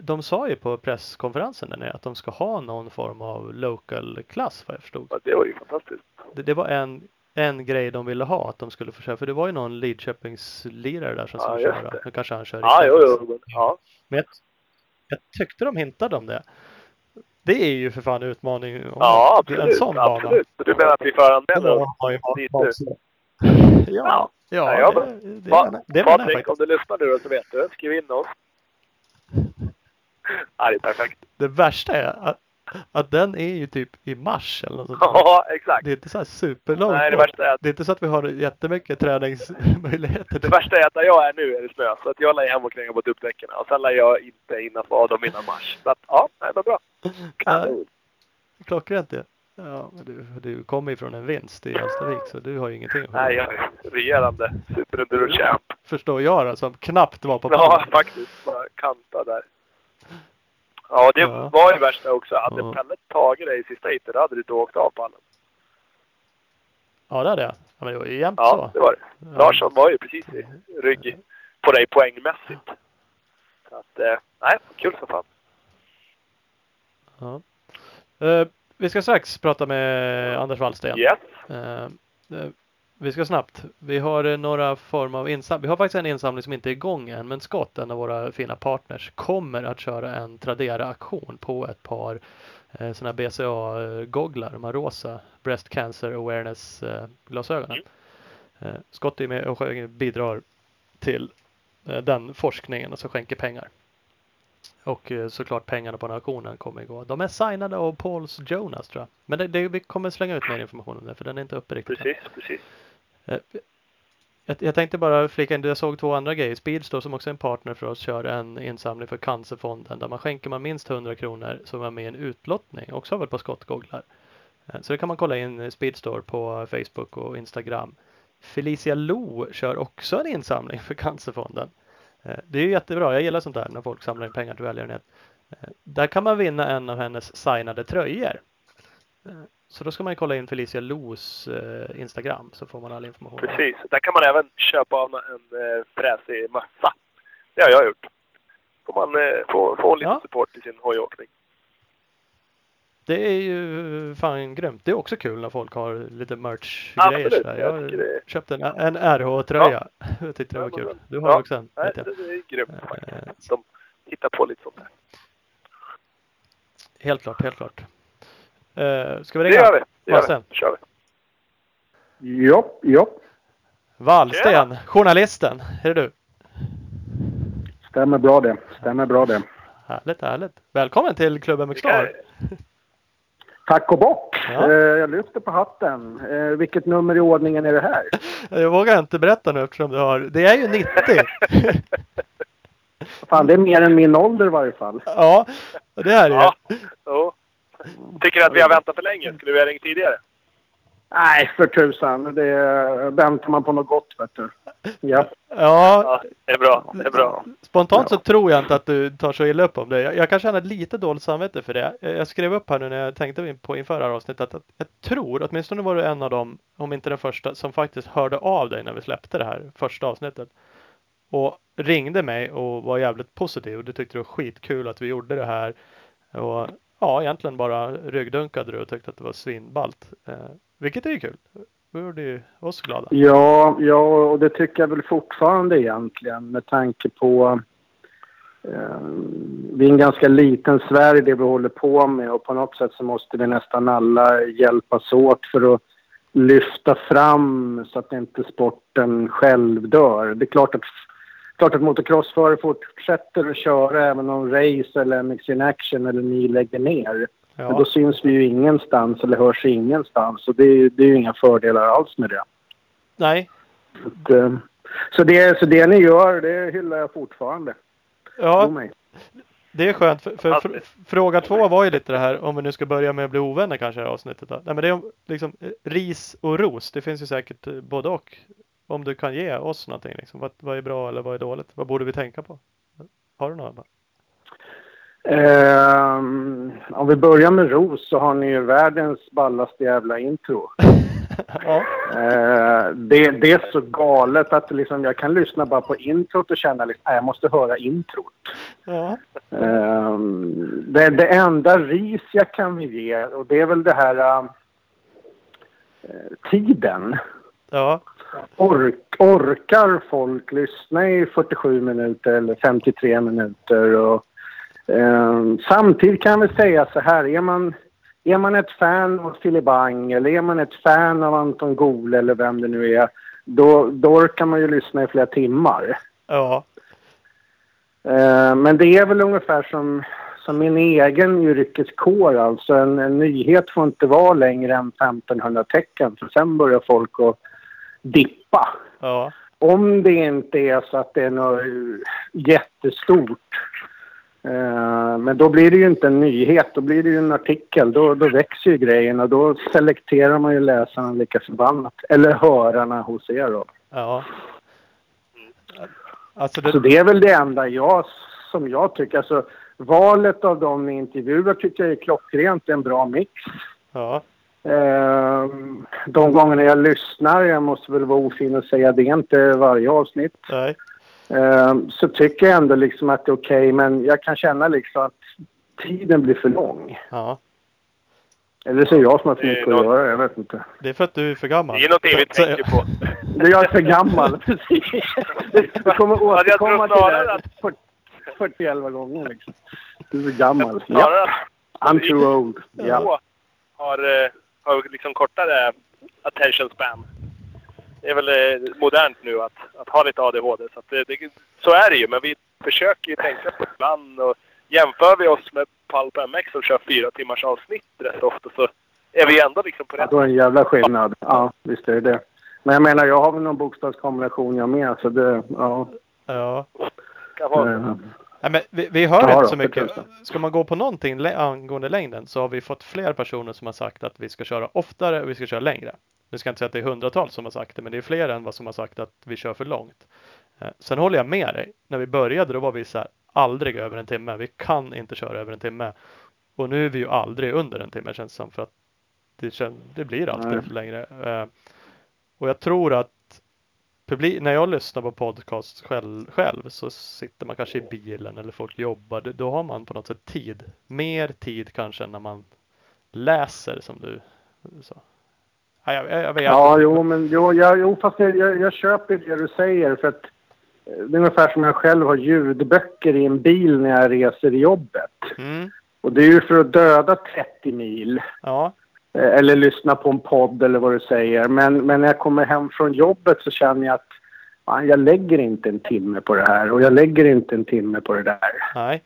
De sa ju på presskonferensen där nere att de ska ha någon form av local klass vad jag förstod. Ja, Det var ju fantastiskt. Det, det var en, en grej de ville ha att de skulle få köra. För det var ju någon Lidköpingslirare där som Ja, skulle köra. det. Nu kanske han kör Ja, jo, jo. Men, ja. Men jag, jag tyckte de hintade om det. Det är ju för fan en utmaning. ja, det absolut. En sån bana. absolut. Så du menar att vi föranmäler oss? Ja, ja, ja, ja, det, men- det, Pa- menar- det menar jag Patrik, om faktiskt. du lyssnar nu då så vet du. Skriv in oss. Ja, det är perfekt. Det värsta är att, att den är ju typ i mars eller något sånt. Ja, exakt. Det är inte så här superlångt Nej, det värsta är att Det är inte så att vi har jättemycket träningsmöjligheter. Det värsta är att där jag är nu är det snö, så att jag lär hem och kränga på dubbdäcken. Och sen lär jag inte hinna vad dem innan mars. Så att, ja, nej, men bra. Kanon. Klockrent det. Ja, du, du kommer ju från en vinst i Hallstavik så du har ju ingenting att Nej, jag är regerande superenduro-champ. Förstår jag då, som knappt var på Ja, pallen. faktiskt. Bara kanta där. Ja, det Ja. var ju värsta också. Hade Ja. Pelle tagit dig i sista heatet, hade du inte åkt av pallen. Ja, det hade jag. Ja, men det var ju jämnt Ja, så. det var det. Ja. Larsson var ju precis i rygg på dig poängmässigt. Så att, eh, nej, kul som fan. Ja. Eh, vi ska strax prata med Anders Wallsten. Yes. Eh, vi ska snabbt. Vi har eh, några form av insamling. Vi har faktiskt en insamling som inte är igång än. Men Scott, en av våra fina partners, kommer att köra en Tradera-aktion på ett par eh, sådana BCA-gogglar. De här rosa Breast Cancer Awareness-glasögonen. Eh, Scott är med och bidrar till eh, den forskningen och så skänker pengar. Och eh, såklart pengarna på den här auktionen kommer gå. De är signade av Pauls Jonas tror jag. Men det, det, vi kommer slänga ut mer information om det för den är inte uppe riktigt. Precis, precis. Eh, jag, jag tänkte bara flika in, jag såg två andra grejer. Speedstore som också är en partner för oss kör en insamling för Cancerfonden där man skänker man minst 100 kronor som är med i en utlottning. Också väl på skottgogglar. Eh, så det kan man kolla in i Speedstore på Facebook och Instagram. Felicia Lo kör också en insamling för Cancerfonden. Eh, det är ju jättebra. Jag gillar sånt där när folk samlar in pengar till välgörenhet. Där kan man vinna en av hennes signade tröjor. Eh, Så då ska man kolla in Felicia Los eh, Instagram så får man all information. Precis. Där kan man även köpa av en eh, fräsig mössa. Det har jag gjort. Får man få, få lite Ja. support i sin hojåkning. Det är ju fan grymt. Det är också kul när folk har lite merch-grejer. Jag Jag det köpte en, en RH-tröja. Jag tyckte det Ja, var kul. Du har Ja. också en. Nej, det är grymt faktiskt. De hittar på lite sånt där. Helt klart, helt klart. Eh, ska vi Det ringa? gör vi. Det gör vi. kör vi. Jopp, jopp. Wallsten, journalisten. Är det du? Stämmer bra det. Stämmer bra det. Härligt, härligt. Välkommen till klubben McStar. Tack och bock! Ja. Eh, jag lyfter på hatten. Eh, vilket nummer i ordningen är det här? Jag vågar inte berätta nu eftersom du har... Det är ju 90. Fan, det är mer än min ålder i varje fall. ja, det här är Ja. Tycker du att vi har väntat för länge? Skulle vi ha ringt tidigare? Nej, för tusan. Det väntar man på något gott, vet du. Ja. Ja, Ja, det är bra. Det är bra. Spontant så tror jag inte att du tar så illa upp om det. Jag, jag kan känna lite dåligt samvete för det. Jag, jag skrev upp här nu när jag tänkte på inför det här avsnittet att, att jag tror, åtminstone var du en av dem, om inte den första, som faktiskt hörde av dig när vi släppte det här första avsnittet. Och ringde mig och var jävligt positiv. Du tyckte det var skitkul att vi gjorde det här. Och ja, egentligen bara ryggdunkade du och tyckte att det var svinballt. Eh, vilket är ju kul. Det gjorde ju oss glada. Ja, ja, och det tycker jag väl fortfarande egentligen med tanke på eh, vi är en ganska liten Sverige det vi håller på med och på något sätt så måste vi nästan alla hjälpas åt för att lyfta fram så att inte sporten själv dör. Det är klart att, klart att motocrossförare fortsätter att köra även om Race eller MX in Action eller ni lägger ner. Men Ja, då syns vi ju ingenstans eller hörs ingenstans och det, är- det är ju inga fördelar alls med det. nej. Så, eh, så, det, så det ni gör, det hyllar jag fortfarande. Ja. Det är skönt, för, för, Alltid. fr- fråga två var ju lite det här, om vi nu ska börja med att bli ovänner kanske i det här avsnittet. Då. Nej, men det är om, liksom ris och ros, det finns ju säkert eh, både och. Om du kan ge oss någonting, liksom. vad, vad är bra eller vad är dåligt? Vad borde vi tänka på? Har du några? Ehm, om vi börjar med Ros så har ni ju världens ballaste jävla intro. ja. Eh, det, det är så galet att liksom, jag kan lyssna bara på introt och känna att liksom, jag måste höra introt. Ja. Eh, det, det enda ris jag kan ge och det är väl det här eh, tiden. Ja. Ork, orkar folk lyssna i 47 minuter eller 53 minuter? Och, eh, samtidigt kan väl säga så här, är man är man ett fan av Filibang eller är man ett fan av Anton Gole eller vem det nu är, då, då orkar man ju lyssna i flera timmar. Ja. Eh, men det är väl ungefär som, som min egen yrkeskår. Alltså en, en nyhet får inte vara längre än 1500 tecken för sen börjar folk att dippa. Ja. Om det inte är så att det är något jättestort Eh, men då blir det ju inte en nyhet, då blir det ju en artikel. Då, då växer ju grejen och då selekterar man ju läsarna lika förbannat. Eller hörarna hos er då. Ja. Alltså det... Så det är väl det enda jag, som jag tycker. Alltså, valet av de ni intervjuar tycker jag är klockrent. Det är en bra mix. Ja. Eh, de gångerna jag lyssnar, jag måste väl vara ofin och säga det, är inte varje avsnitt. Nej. Ehm, så tycker jag ändå liksom att det är okej, okay, men jag kan känna liksom att tiden blir för lång. Ja. Eller så är jag som har för mycket att göra, jag vet inte. Det är för att du är för gammal. Det är någonting vi tänker på. Det jag är för gammal, precis. Du kommer återkomma till det 40 gånger liksom. Du är för gammal. Ja. I'm too old. Ja. Har, eh, har liksom kortare attention span det är väl eh, modernt nu att, att ha lite ADHD. Så, det, det, så är det ju, men vi försöker ju tänka på det ibland. Och jämför vi oss med Pulp MX som kör fyra timmars avsnitt rätt ofta så är vi ändå liksom på rätt... Ja, då är en jävla skillnad. Ja, visst är det det. Men jag menar, jag har väl någon bokstavskombination jag med, så det... Ja. Ja. Kan vara Nej, men vi, vi hör ja, inte så mycket. Ska man gå på någonting angående längden så har vi fått fler personer som har sagt att vi ska köra oftare och vi ska köra längre. Nu ska jag inte säga att det är hundratals som har sagt det, men det är fler än vad som har sagt att vi kör för långt. Eh, sen håller jag med dig. När vi började då var vi så här, aldrig över en timme. Vi kan inte köra över en timme. Och nu är vi ju aldrig under en timme känns det som för att det, känns, det blir alltid Nej. längre. Eh, och jag tror att publik, när jag lyssnar på podcast själv, själv så sitter man kanske i bilen eller folk jobbar. Då har man på något sätt tid. Mer tid kanske än när man läser som du sa. Ja, jag, jag vet. ja jo, men jo, jag, jo fast jag, jag, jag köper det du säger. För att eh, det är ungefär som jag själv har ljudböcker i en bil när jag reser i jobbet. Mm. Och det är ju för att döda 30 mil. Ja. Eh, eller lyssna på en podd eller vad du säger. Men, men när jag kommer hem från jobbet så känner jag att fan, jag lägger inte en timme på det här. Och jag lägger inte en timme på det där. Nej.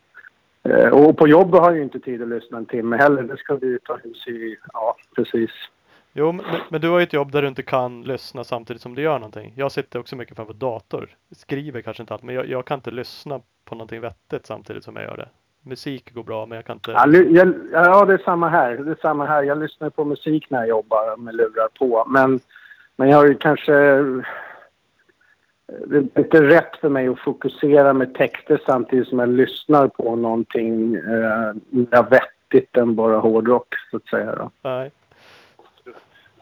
Eh, och på jobbet har jag ju inte tid att lyssna en timme heller. Det ska vi ta hus i. Ja, precis. Jo, men, men, du har ju ett jobb där du inte kan lyssna samtidigt som du gör någonting. Jag sitter också mycket framför dator. Skriver kanske inte allt, men jag, jag, kan inte lyssna på någonting vettigt samtidigt som jag gör det. Musik går bra, men jag kan inte... Ja, jag, ja det är samma här. Det är samma här. Jag lyssnar på musik när jag jobbar med lurar på. Men, men jag har ju kanske... Det är inte rätt för mig att fokusera med texter samtidigt som jag lyssnar på någonting eh, mer vettigt än bara hårdrock, så att säga. Då. Nej.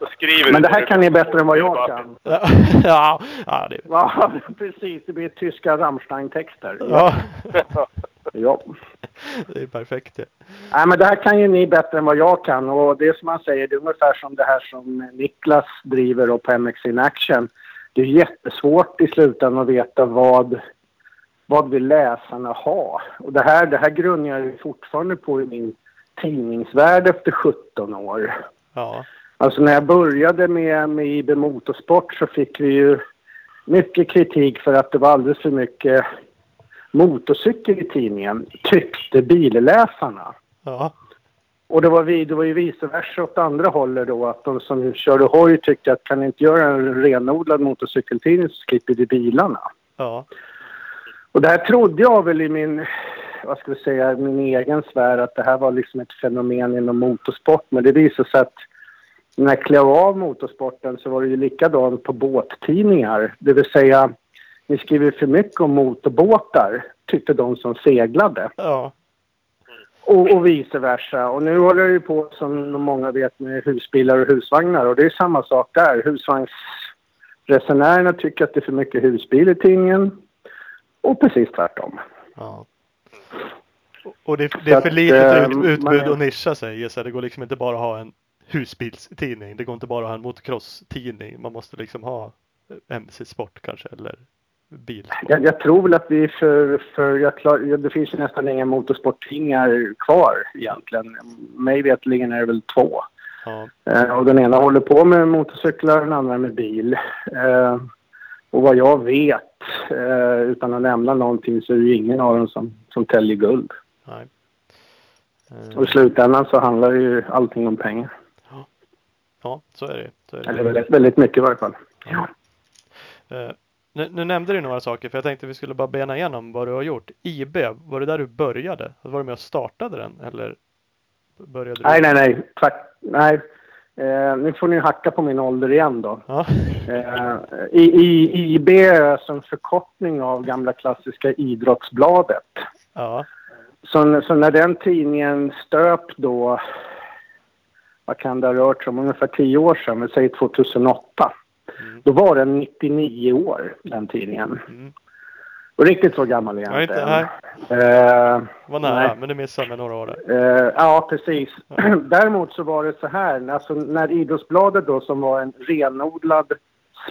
Skriver Men det här kan ni bättre än vad jag kan. ja, ja, det... ja, precis. Det blir tyska Rammstein-texter. Ja. ja. Det är perfekt det. Nej, men det här kan ju ni bättre än vad jag kan. Och det är som man säger, det är ungefär som det här som Niklas driver på MX in Action. Det är jättesvårt i slutändan att veta vad, vad vill läsarna ha. Och det här, det här grundar jag fortfarande på i min tidningsvärld efter 17 år. Ja. Alltså när jag började med, med IB Motorsport så fick vi ju mycket kritik för att det var alldeles för mycket motorcykel i tidningen, tyckte billäsarna. Ja. Och det var, vi, det var ju vice versa åt andra hållet då, att de som körde hoj tyckte att kan ni inte göra en renodlad motorcykeltidning så slipper vi bilarna. Ja. Och det här trodde jag väl i min, vad ska vi säga, min egen sfär att det här var liksom ett fenomen inom motorsport. Men det visade sig att när jag klev av motorsporten så var det ju likadant på båttidningar. Det vill säga, ni skriver för mycket om motorbåtar, tyckte de som seglade. Ja. Och, och vice versa. Och nu håller det ju på som många vet med husbilar och husvagnar. Och det är samma sak där. Husvagnsresenärerna tycker att det är för mycket husbil i tidningen. Och precis tvärtom. ja. Och det, det är för att, litet eh, ut, man utbud att nischa sig. Så det går liksom inte bara att ha en husbilstidning. Det går inte bara att ha en motocross-tidning. Man måste liksom ha MC Sport kanske eller bil. Jag, jag tror väl att vi för... för jag klar, det finns ju nästan inga motorsporttidningar kvar egentligen. Mig veterligen är det väl två. Ja. Eh, och den ena håller på med motorcyklar, den andra med bil. Eh, och vad jag vet, eh, utan att nämna någonting, så är det ingen av dem som, som täljer guld. Nej. Och i slutändan så handlar ju allting om pengar. Ja, så är det. Så är det. Eller väldigt, väldigt mycket i varje fall. Ja. Eh, nu, nu nämnde du några saker för jag tänkte vi skulle bara bena igenom vad du har gjort. IB, var det där du började? Var du med och startade den eller började du? Nej, nej, nej. Tvärt, nej. Eh, nu får ni hacka på min ålder igen då. Ja. Eh, I, i, IB är alltså en förkortning av gamla klassiska Idrottsbladet. ja. Så, så när den tidningen stöp då, vad kan det ha rört sig om, ungefär tio år sedan, vi säger 2008. Mm. Då var den 99 år, den tidningen. Mm. Och riktigt så gammal är jag Ja, inte nej. Eh, Var nära Nej. men du missade med några år. Eh, ja, precis. Däremot så var det så här, alltså när Idrottsbladet då som var en renodlad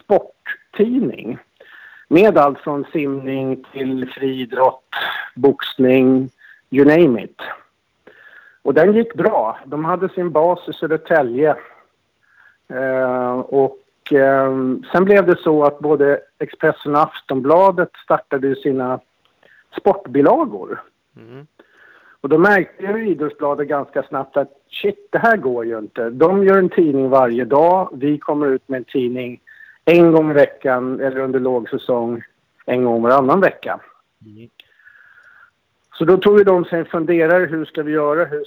sporttidning med allt från simning till friidrott, boxning, you name it. Och den gick bra. De hade sin bas i Södertälje. Eh, och eh, sen blev det så att både Expressen och Aftonbladet startade sina sportbilagor. Mm. Och då märkte ju Idrottsbladet ganska snabbt att shit, det här går ju inte. De gör en tidning varje dag. Vi kommer ut med en tidning en gång i veckan eller under lågsäsong en gång varannan vecka. Så då tog ju de sig en funderare. Hur ska vi göra? Hur,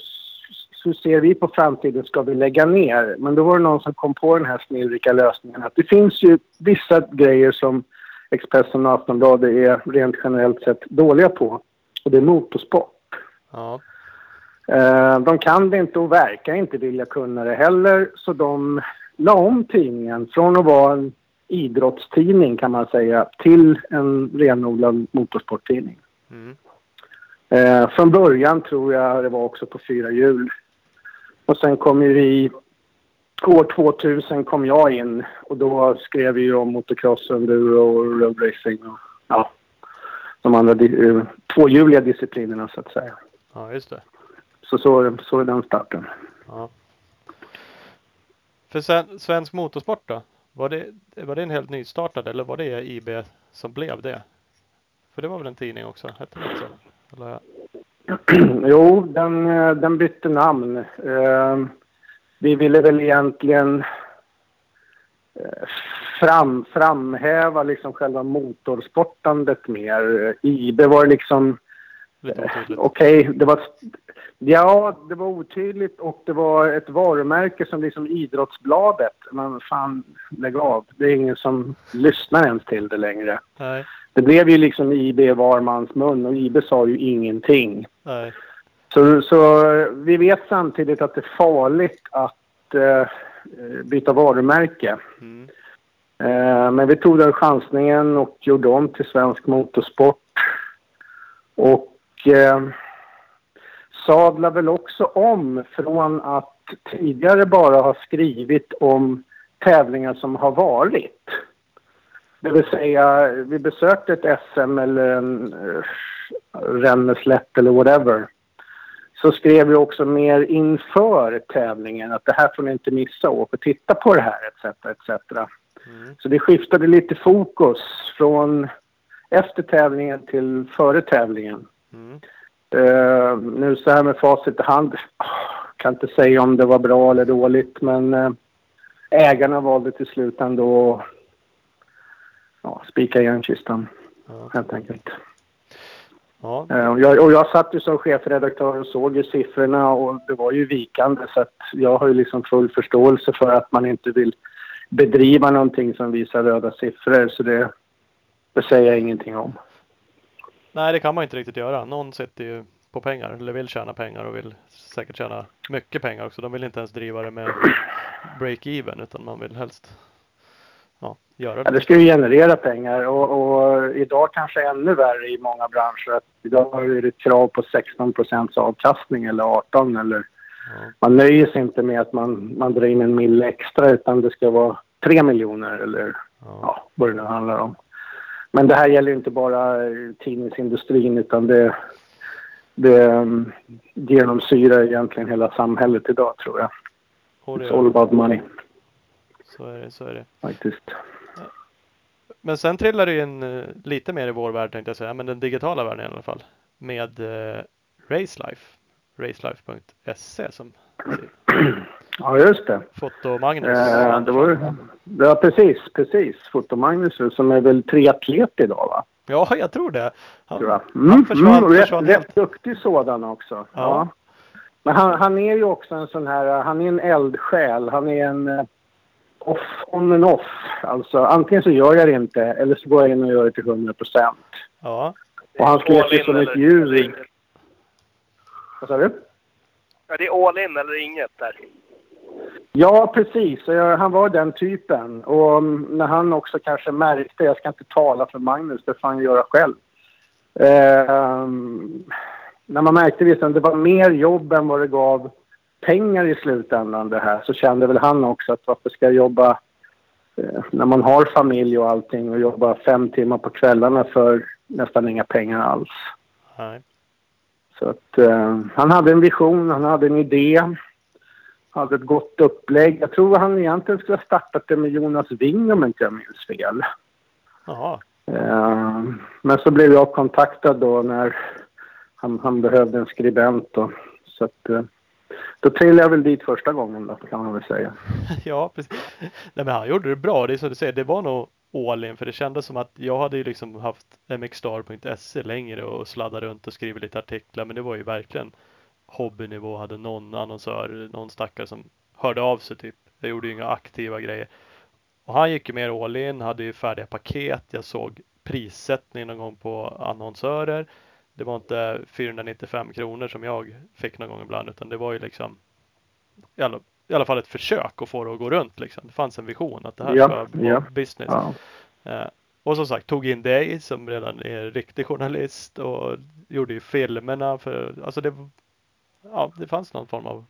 hur ser vi på framtiden? Ska vi lägga ner? Men då var det någon som kom på den här snillrika lösningen att det finns ju vissa grejer som Expressen och Aftonbladet är rent generellt sett dåliga på. Och det är motorsport. Ja. Eh, De kan det inte och verkar inte vilja kunna det heller. Så de la om tidningen från att vara en idrottstidning kan man säga till en renodlad motorsporttidning. Mm. Eh, från början tror jag det var också på fyra hjul. Och sen kom ju vi... År 2000 kom jag in och då skrev vi om motocross, enduro och roadracing och ja, de andra eh, tvåhjuliga disciplinerna så att säga. ja, just det. Så så, så är den starten. Ja. För sen, Svensk Motorsport då? Var det, var det en helt nystartad eller var det IB som blev det? För det var väl en tidning också? Hette det inte så? Eller, jo, den, eh, den bytte namn. Eh, vi ville väl egentligen eh, fram, framhäva liksom själva motorsportandet mer. IB var liksom. Okej, det var... Ja, det var otydligt och det var ett varumärke som liksom Idrottsbladet. Men fan, lägg av. Det är ingen som lyssnar ens till det längre. Nej, Det blev ju liksom IB var mans mun och IB sa ju ingenting. nej. Så, så vi vet samtidigt att det är farligt att eh, byta varumärke. Mm. Eh, men vi tog den chansningen och gjorde om till svensk motorsport. Och eh, sadlar väl också om från att tidigare bara ha skrivit om tävlingar som har varit. Det vill säga, vi besökte ett SM eller en uh, Renneslätt eller whatever. Så skrev vi också mer inför tävlingen att det här får ni inte missa, åk och titta på det här etc. etc. Mm. Så det skiftade lite fokus från efter tävlingen till före tävlingen. Mm. Eh, nu så här med facit i hand, kan inte säga om det var bra eller dåligt men eh, ägarna valde till slut ändå att ja, spika igen kistan Ja. helt enkelt. Ja. Eh, och, jag, och jag satt ju som chefredaktör och såg ju siffrorna och det var ju vikande så att jag har ju liksom full förståelse för att man inte vill bedriva någonting som visar röda siffror så det, det säger jag ingenting om. Nej, det kan man inte riktigt göra. Någon sitter ju på pengar eller vill tjäna pengar och vill säkert tjäna mycket pengar också. De vill inte ens driva det med break-even utan man vill helst ja, göra Ja, det. det ska ju generera pengar och, och idag kanske ännu värre i många branscher. Idag är det krav på 16 procents avkastning eller 18 eller Ja. man nöjer sig inte med att man, man drar in en mil extra utan det ska vara 3 miljoner eller Ja. vad det nu handlar om. Men det här gäller ju inte bara tidningsindustrin utan det, det um, genomsyrar egentligen hela samhället idag tror jag. Det, It's all about money så är det, så är det. faktiskt. Men sen trillar det ju in eh, lite mer i vår värld tänkte jag säga, men den digitala världen i alla fall. Med eh, Racelife. Racelife.se som Ja, just det. Foto-Magnus. Eh, det var, ja, precis, precis. Fotomagnus som är väl triatlet idag va? Ja, jag tror det. Han, Tror jag. han försvann, rätt, försvann rätt duktig sådan också. Ja. Ja. Men han, han är ju också en sån här, han är en eldsjäl. Han är en eh, off, on and off. Alltså antingen så gör jag det inte eller så går jag in och gör det till 100 procent. Ja, Och han slet ju som ett djur. Vad sa du? Ja, det är all in eller inget där. Ja, precis. Han var den typen. Och mm, när han också kanske märkte, jag ska inte tala för Magnus, det får han göra själv. Eh, när man märkte liksom, det var mer jobb än vad det gav pengar i slutändan det här så kände väl han också att varför ska jag jobba eh, när man har familj och allting och jobba fem timmar på kvällarna för nästan inga pengar alls. nej. Så att eh, han hade en vision, han hade en idé, hade ett gott upplägg. Jag tror han egentligen skulle ha startat det med Jonas Wing om inte jag minns fel. Jaha. Eh, men så blev jag kontaktad då när han, han behövde en skribent då. Så att, eh, då trillade jag väl dit första gången då kan man väl säga. Ja, precis. Nej, men han gjorde det bra. Det är som du säger, det var nog all in för det kändes som att jag hade ju liksom haft mxstar.se längre och sladdat runt och skrivit lite artiklar men det var ju verkligen hobbynivå. Hade någon annonsör, någon stackare som hörde av sig typ. Jag gjorde ju inga aktiva grejer. Och han gick ju mer all in, hade ju färdiga paket. Jag såg prissättning någon gång på annonsörer. Det var inte 495 kronor som jag fick någon gång ibland utan det var ju liksom i alla, i alla fall ett försök att få det att gå runt liksom. Det fanns en vision att det här Ja, ska vara ja. business. Ja. Eh, och som sagt tog in dig som redan är riktig journalist och gjorde ju filmerna för, alltså det, ja, det fanns någon form av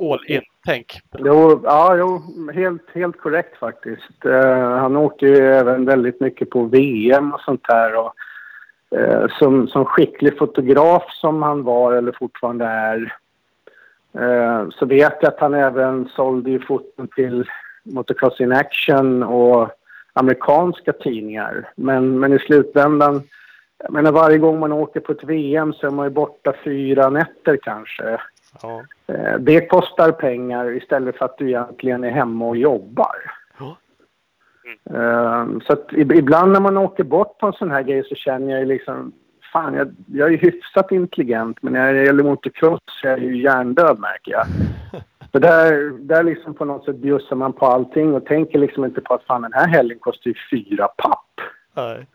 all in-tänk. Jo, ja, jo, helt, helt korrekt faktiskt. Eh, han åker ju även väldigt mycket på VM och sånt här. Och, eh, som, som skicklig fotograf som han var eller fortfarande är eh, så vet jag att han även sålde foton till Motocross in Action och amerikanska tidningar. Men, men i slutändan, jag menar varje gång man åker på ett VM så är man ju borta fyra nätter kanske. Ja. Eh, Det kostar pengar istället för att du egentligen är hemma och jobbar. Eh, Så att ib- ibland när man åker bort på en sån här grej så känner jag ju liksom Fan, jag, jag är hyfsat intelligent men när det gäller motocross så är jag ju hjärndöd märker jag. Så där, där liksom på något sätt bjussar man på allting och tänker liksom inte på att fan den här helgen kostar ju fyra papp. Nej.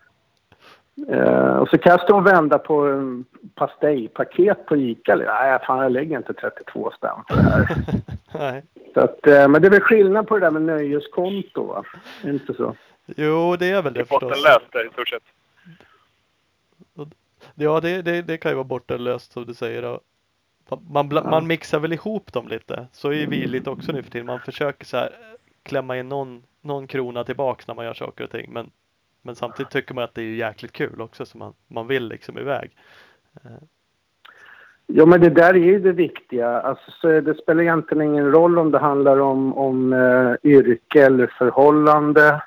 Eh, och så kan jag stå och vända på en pastejpaket på Ica. Nej, fan jag lägger inte 32 spänn för det här. Nej. Så att, eh, men det är väl skillnad på det där med nöjeskonto va? Är det Inte så? Jo, det är väl Det det är förstås. bottenlöst där i stort sett. Ja, det, det, det kan ju vara bortenlöst som du säger. Man, man mixar väl ihop dem lite. Så är vi lite också nu för tiden. Man försöker så här klämma in någon, någon krona tillbaks när man gör saker och ting. Men, men samtidigt tycker man att det är jäkligt kul också så man, man vill liksom iväg. Ja, men det där är ju det viktiga. Alltså, så det spelar egentligen ingen roll om det handlar om, om eh, yrke eller förhållande.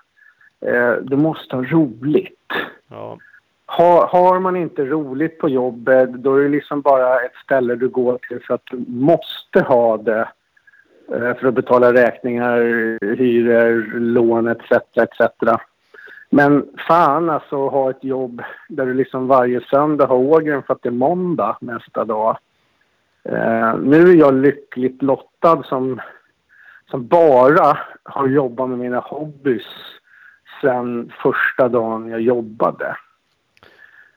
Eh, du måste ha roligt. Ja, Har, har man inte roligt på jobbet då är det liksom bara ett ställe du går till för att du måste ha det eh, för att betala räkningar, hyror, lån etc. etc. Men fan alltså ha ett jobb där du liksom varje söndag har ågren för att det är måndag nästa dag. Eh, nu är jag lyckligt lottad som, som bara har jobbat med mina hobbys sen första dagen jag jobbade.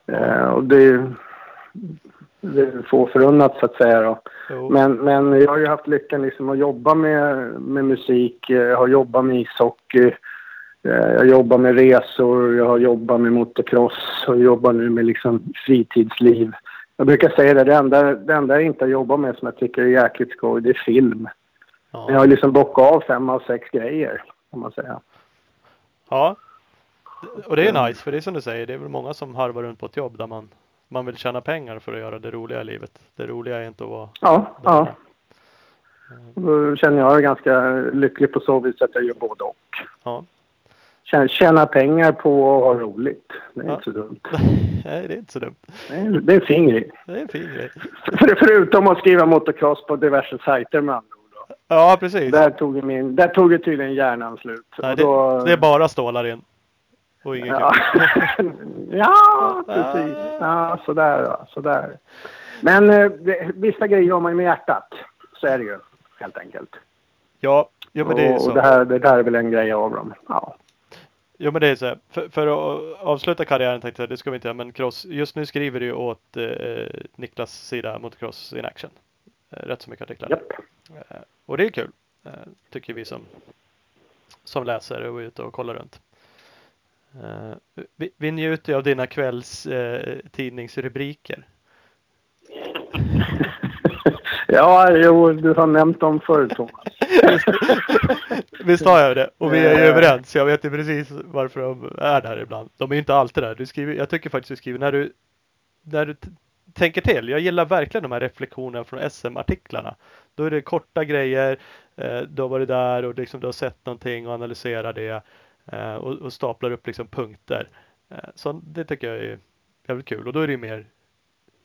Eh, och det, är- det är få förunnat så att säga då. Jo. Men, men jag har ju haft lyckan liksom att jobba med, med musik, jag har jobbat med ishockey, jag jobbar med resor, jag har jobbat med motocross och jobbar nu med liksom fritidsliv. Jag brukar säga det, det enda, det enda jag inte har jobbat med som jag tycker är jäkligt skoj, det är film. Ja. Jag har liksom bockat av fem av sex grejer, kan man säga. Ja. Och det är nice, för det är som du säger, det är väl många som harvar runt på ett jobb där man, man vill tjäna pengar för att göra det roliga i livet. Det roliga är inte att vara Ja, ja. Då känner jag mig ganska lycklig på så vis att jag gör både och. Ja. Tjäna, pengar på att ha roligt. Det är Ja. inte så dumt. Nej, det är inte så dumt. Det är, det är en fin grej. Det är en fin grej. För, förutom att skriva motocross på diverse sajter med andra ord. då. Ja, precis. Där tog, min, där tog ju tydligen hjärnan slut. Nej, det, då- det är bara stålar in. Och ingen Ja, ja precis. Ja, sådär ja, sådär. Men eh, det, vissa grejer gör man ju med hjärtat. Så är det ju, helt enkelt. Ja, jo, men det är så. och det, här, det där är väl en grej av dem. Ja. Jo men det är så här, för, för att avsluta karriären tänkte jag, det ska vi inte göra, men cross, just nu skriver du ju åt eh, Niklas sida Motocross in action. Eh, rätt så mycket artiklar. Japp. Eh, och det är kul, eh, tycker vi som, som läser och är ute och kollar runt. Vi, vi njuter ju av dina kvälls eh, tidningsrubriker. ja, jo, du har nämnt dem förr, Thomas. Visst har jag det? Och vi är ju Eh. överens. Jag vet ju precis varför de är där ibland. De är ju inte alltid där. Du skriver, jag tycker faktiskt du skriver när du, när du tänker till. Jag gillar verkligen de här reflektionerna från SM-artiklarna. Då är det korta grejer. Eh, du har varit där och liksom du har sett någonting och analyserar det. Eh, och, och staplar upp liksom punkter. Så det tycker jag är jävligt kul. Och då är det ju mer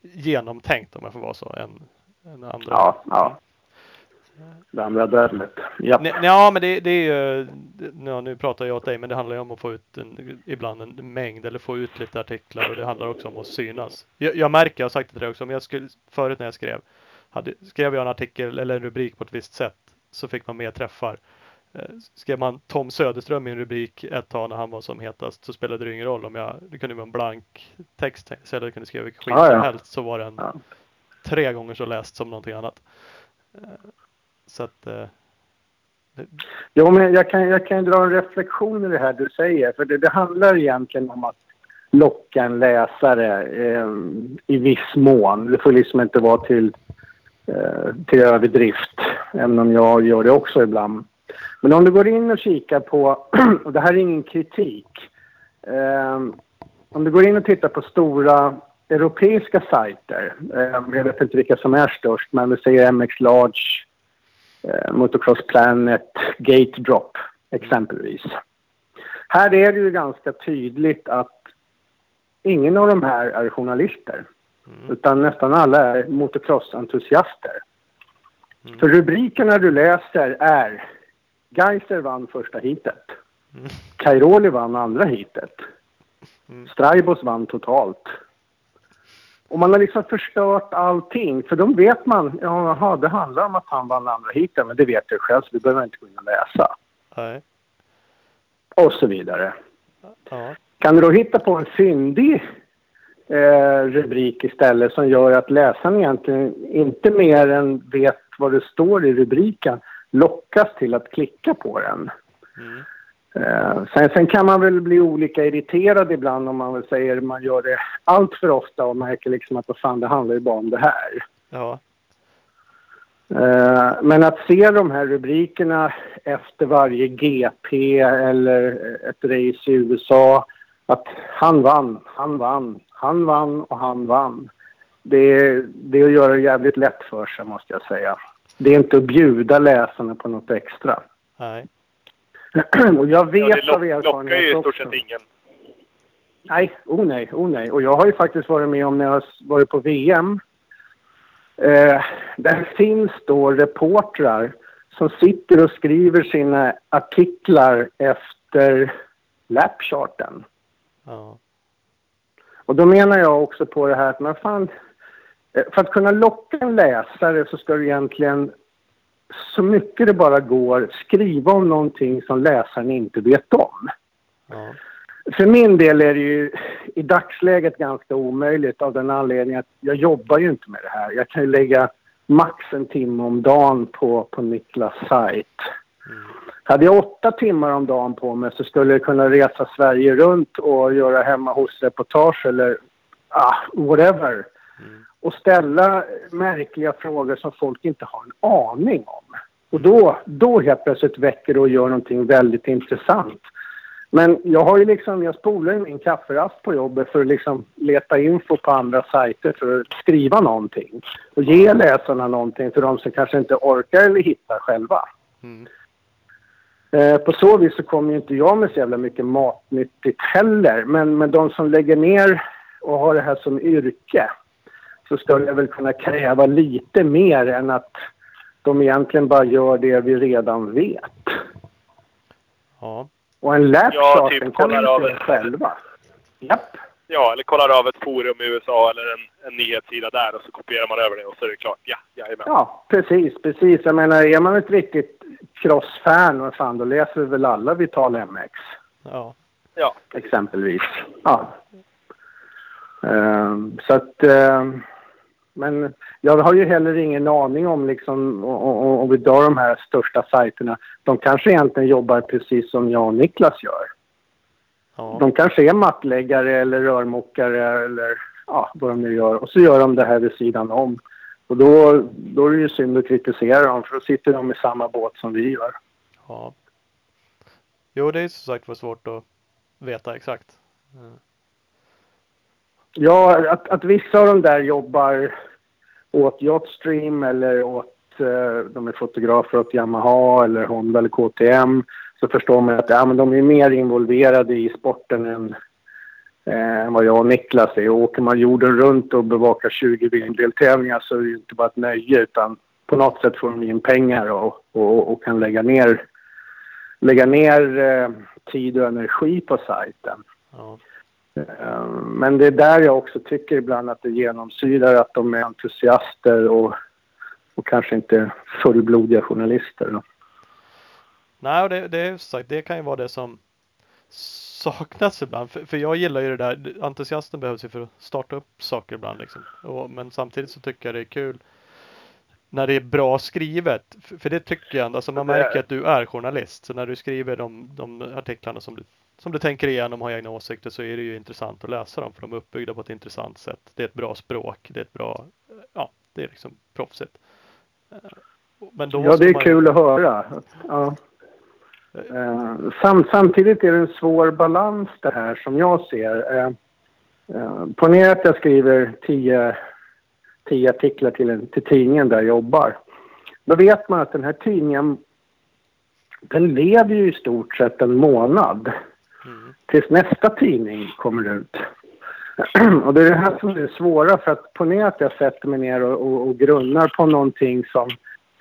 genomtänkt om jag får vara så än, än andra. Ja, ja. Det andra. Japp. Nej, ja, men det, det är ju, ja, nu pratar jag åt dig, men det handlar ju om att få ut en, ibland en mängd eller få ut lite artiklar och det handlar också om att synas. Jag, jag märker, jag har sagt det till dig också, men jag skulle, förut när jag skrev, hade, skrev jag en artikel eller en rubrik på ett visst sätt så fick man mer träffar. Eh, Skrev man Tom Söderström i en rubrik ett tag när han var som hetast så spelade det ingen roll om jag, det kunde vara en blank text så jag kunde skriva vilken skit Ja, som ja. helst så var den Ja tre gånger så läst som någonting annat. Eh, så att eh, Jo, men jag kan, jag kan dra en reflektion i det här du säger. För det, det handlar egentligen om att locka en läsare eh, i viss mån. Det får liksom inte vara till, eh, till överdrift. Även om jag gör det också ibland. Men om du går in och kikar på, och det här är ingen kritik. Eh, om du går in och tittar på stora europeiska sajter. Eh, jag vet inte vilka som är störst, men vi säger MX Large, eh, Motocross Planet, Gate Drop exempelvis. Här är det ju ganska tydligt att ingen av de här är journalister. mm, Utan nästan alla är motocrossentusiaster. Mm. För rubrikerna du läser är Geiser vann första heatet. Mm. Cairoli vann andra heatet. Mm. Straibos vann totalt. Och man har liksom förstört allting. För då vet man, ja, jaha, det handlar om att han vann andra heatet. Men det vet jag själv, så det behöver jag inte gå in och läsa. nej, Och så vidare. ja, Kan du då hitta på en fyndig eh, rubrik istället som gör att läsaren egentligen inte mer än vet vad det står i rubriken lockas till att klicka på den. mm, Eh, sen, sen kan man väl bli olika irriterad ibland om man väl säger man gör det allt för ofta och märker liksom att vad fan det handlar ju bara om det här. ja, Eh, Men att se de här rubrikerna efter varje GP eller ett race i USA. Att han vann, han vann, han vann och han vann. Det, det är att göra det jävligt lätt för sig måste jag säga. Det är inte att bjuda läsarna på något extra. nej, och jag Ja, vet det av lock, lockar ju erfarenhet i stort också. sett ingen. Nej, oh nej, oh nej. Och jag har ju faktiskt varit med om när jag har varit på VM. Eh, där finns då reportrar som sitter och skriver sina artiklar efter lapcharten. ja, Och då menar jag också på det här att man fan... eh, För att kunna locka en läsare så ska du egentligen så mycket det bara går skriva om någonting som läsaren inte vet om. ja, För min del är det ju i dagsläget ganska omöjligt av den anledningen att jag jobbar ju inte med det här. Jag kan ju lägga max en timme om dagen på, på Niklas sajt. Hade jag åtta timmar om dagen på mig så skulle jag kunna resa Sverige runt och göra hemma hos-reportage eller ah, whatever. Och ställa märkliga frågor som folk inte har en aning om. Och då, då helt plötsligt väcker det och gör någonting väldigt intressant. Men jag har ju liksom, jag spolar ju min kafferast på jobbet för att liksom leta info på andra sajter för att skriva någonting. Och ge läsarna någonting för de som kanske inte orkar eller hittar själva. Mm. Eh, på så vis så kommer ju inte jag med så jävla mycket matnyttigt heller. Men, men de som lägger ner och har det här som yrke så skulle jag väl kunna kräva lite mer än att de egentligen bara gör det vi redan vet. Ja. Och en lärt Ja, typ den kollar av ett- själva. Japp. Ja, eller kollar av ett forum i USA eller en, en nyhetssida där och så kopierar man över det och så är det klart. Ja, jajamän. Ja, precis, precis. Jag menar, är man ett riktigt cross-fan, vad fan, då läser vi väl alla Vital MX. Ja. Ja. exempelvis. Ja. Ehm, så att... ehm, men jag har ju heller ingen aning om liksom, om vi drar de här största sajterna. De kanske egentligen jobbar precis som jag och Niklas gör. Ja. De kanske är mattläggare eller rörmokare eller ja, vad de nu gör. Och så gör de det här vid sidan om. Och då, då är det ju synd att kritisera dem för då sitter de i samma båt som vi gör. ja. Jo, det är som sagt var svårt att veta exakt. Ja, att, att vissa av de där jobbar åt Yachtstream eller åt, eh, de är fotografer åt Yamaha eller Honda eller KTM så förstår man att ja, men de är mer involverade i sporten än eh, vad jag och Niklas är. Och åker man jorden runt och bevakar 20 bildeltävlingar så är det ju inte bara ett nöje utan på något sätt får de in pengar och, och, och kan lägga ner, lägga ner eh, tid och energi på sajten. Ja. Eh, Men det är där jag också tycker ibland att det genomsyrar att de är entusiaster och, och kanske inte fullblodiga journalister. Då. Nej, och det, det är sagt, det kan ju vara det som saknas ibland. För, för jag gillar ju det där, entusiasten behövs ju för att starta upp saker ibland liksom. Och, men samtidigt så tycker jag det är kul när det är bra skrivet. För, för det tycker jag ändå, alltså man märker att du är journalist. Så när du skriver de, de artiklarna som du, som du tänker igenom och har egna åsikter så är det ju intressant att läsa dem. För de är uppbyggda på ett intressant sätt. Det är ett bra språk, det är ett bra, ja, det är liksom proffsigt. Eh, Men då Ja, det är man kul att höra. Ja. Eh, Sam, samtidigt är det en svår balans det här som jag ser. Eh, eh, Ponera att jag skriver tio, tio artiklar till, en, till tidningen där jag jobbar. Då vet man att den här tidningen den lever ju i stort sett en månad Mm. tills nästa tidning kommer ut. Och det är det här som är det svåra för att ponera att jag sätter mig ner och, och, och grunnar på någonting som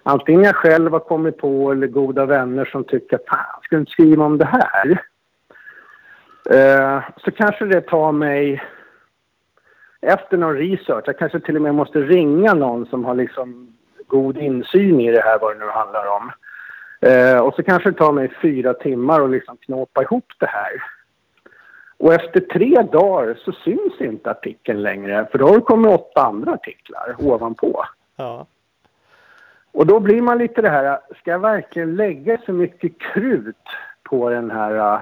antingen jag själv har kommit på eller goda vänner som tycker fan, ska du inte skriva om det här? Eh, så kanske det tar mig efter någon research, jag kanske till och med måste ringa någon som har liksom god insyn i det här vad det nu handlar om. Eh, och så kanske det tar mig fyra timmar att liksom knåpa ihop det här. Och efter tre dagar så syns inte artikeln längre för då har det kommit åtta andra artiklar ovanpå. Ja. Och då blir man lite det här, ska jag verkligen lägga så mycket krut på den här...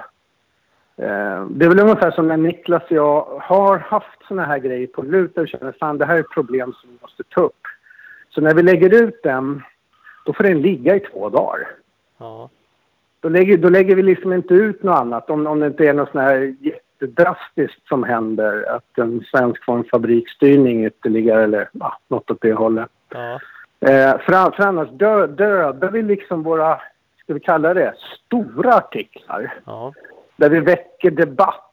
Eh, det är väl ungefär som när Niklas och jag har haft såna här grejer på lut och känner fan det här är ett problem som vi måste ta upp. Så när vi lägger ut den, då får den ligga i två dagar. Ja. Då lägger, då lägger vi liksom inte ut något annat om, om det inte är något sånt här jättedrastiskt som händer. Att en svensk får en fabriksstyrning ytterligare eller ja, något åt det hållet. Ja. Eh, för, för annars dö, dödar vi liksom våra, ska vi kalla det, stora artiklar. Ja. Där vi väcker debatt.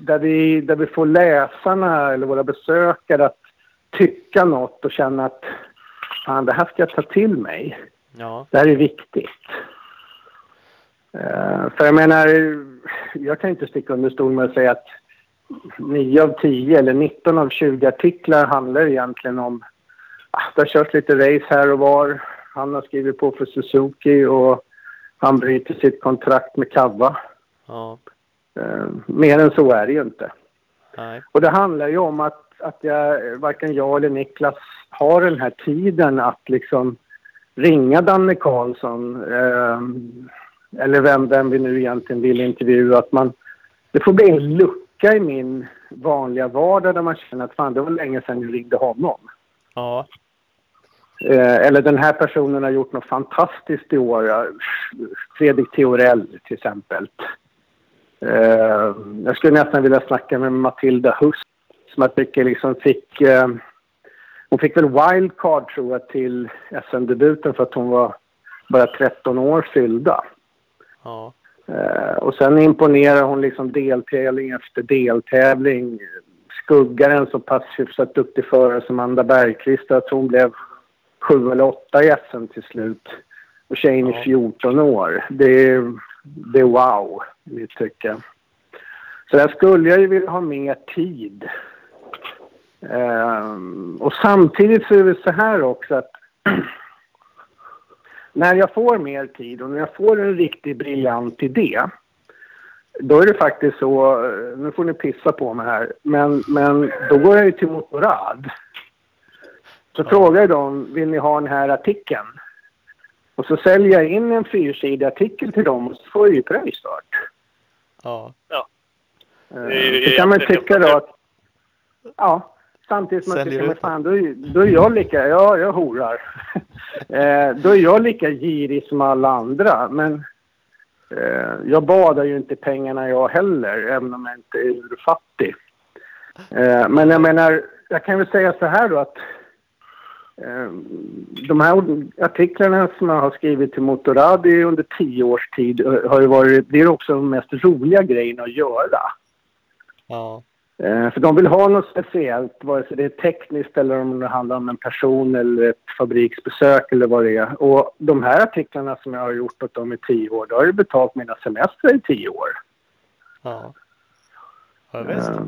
Där vi, där vi får läsarna eller våra besökare att tycka något och känna att fan, det här ska jag ta till mig. Ja. Det här är viktigt. Eh, för jag menar, jag kan inte sticka under stol med att säga att 9 av 10 eller 19 av 20 artiklar handlar egentligen om... Ah, det har körts lite race här och var. Han har skrivit på för Suzuki och han bryter sitt kontrakt med Kava. Ja. Eh, mer än så är det ju inte. Nej. Och det handlar ju om att, att jag, varken jag eller Niklas har den här tiden att liksom ringa Danne Karlsson eh, eller vem, vem vi nu egentligen vill intervjua. Att man, det får bli en lucka i min vanliga vardag där man känner att fan det var länge sedan jag ringde honom. Ja. Eh, eller den här personen har gjort något fantastiskt i år. Fredrik Theorell till exempel. Eh, jag skulle nästan vilja snacka med Matilda Hust som jag tycker liksom fick... Eh, hon fick väl wildcard tror jag till SM-debuten för att hon var bara 13 år fyllda. Ja. Eh, och sen imponerar hon liksom deltävling efter deltävling. Skuggar en så pass hyfsat duktig förare som Amanda Bergqvist att hon blev sju eller åtta i SM till slut. Och tjejen är Ja. 14 år. Det är, det är wow, vi tycker. Så där skulle jag ju vilja ha mer tid. Ehm, och samtidigt så är det så här också att när jag får mer tid och när jag får en riktigt briljant idé då är det faktiskt så, eh, nu får ni pissa på mig här, men, men då går jag ju till Motorrad. Så frågar jag dem, vill ni ha den här artikeln? Och så säljer jag in en fyrsidig artikel till dem och så får jag ju pröjstart. Ja. Eh, Det Så kan man tycka då att... Ja, samtidigt som man tycker, men fan, då, är- då är jag lika... Ja, jag horar. eh, då är jag lika girig som alla andra, men... Eh, jag badar ju inte pengarna jag heller, även om jag inte är urfattig. Eh, men jag menar, jag kan väl säga så här då att... Eh, de här artiklarna som jag har skrivit till Motorrad i under tio års tid eh, har ju varit... Det är också de mest roliga grejerna att göra. Ja. Eh, för de vill ha något speciellt, vare sig det är tekniskt eller om det handlar om en person eller ett fabriksbesök eller vad det är. Och de här artiklarna som jag har gjort åt dem i tio år, då har jag betalt mina semestrar i tio år. Ja. Ja, visst. Eh,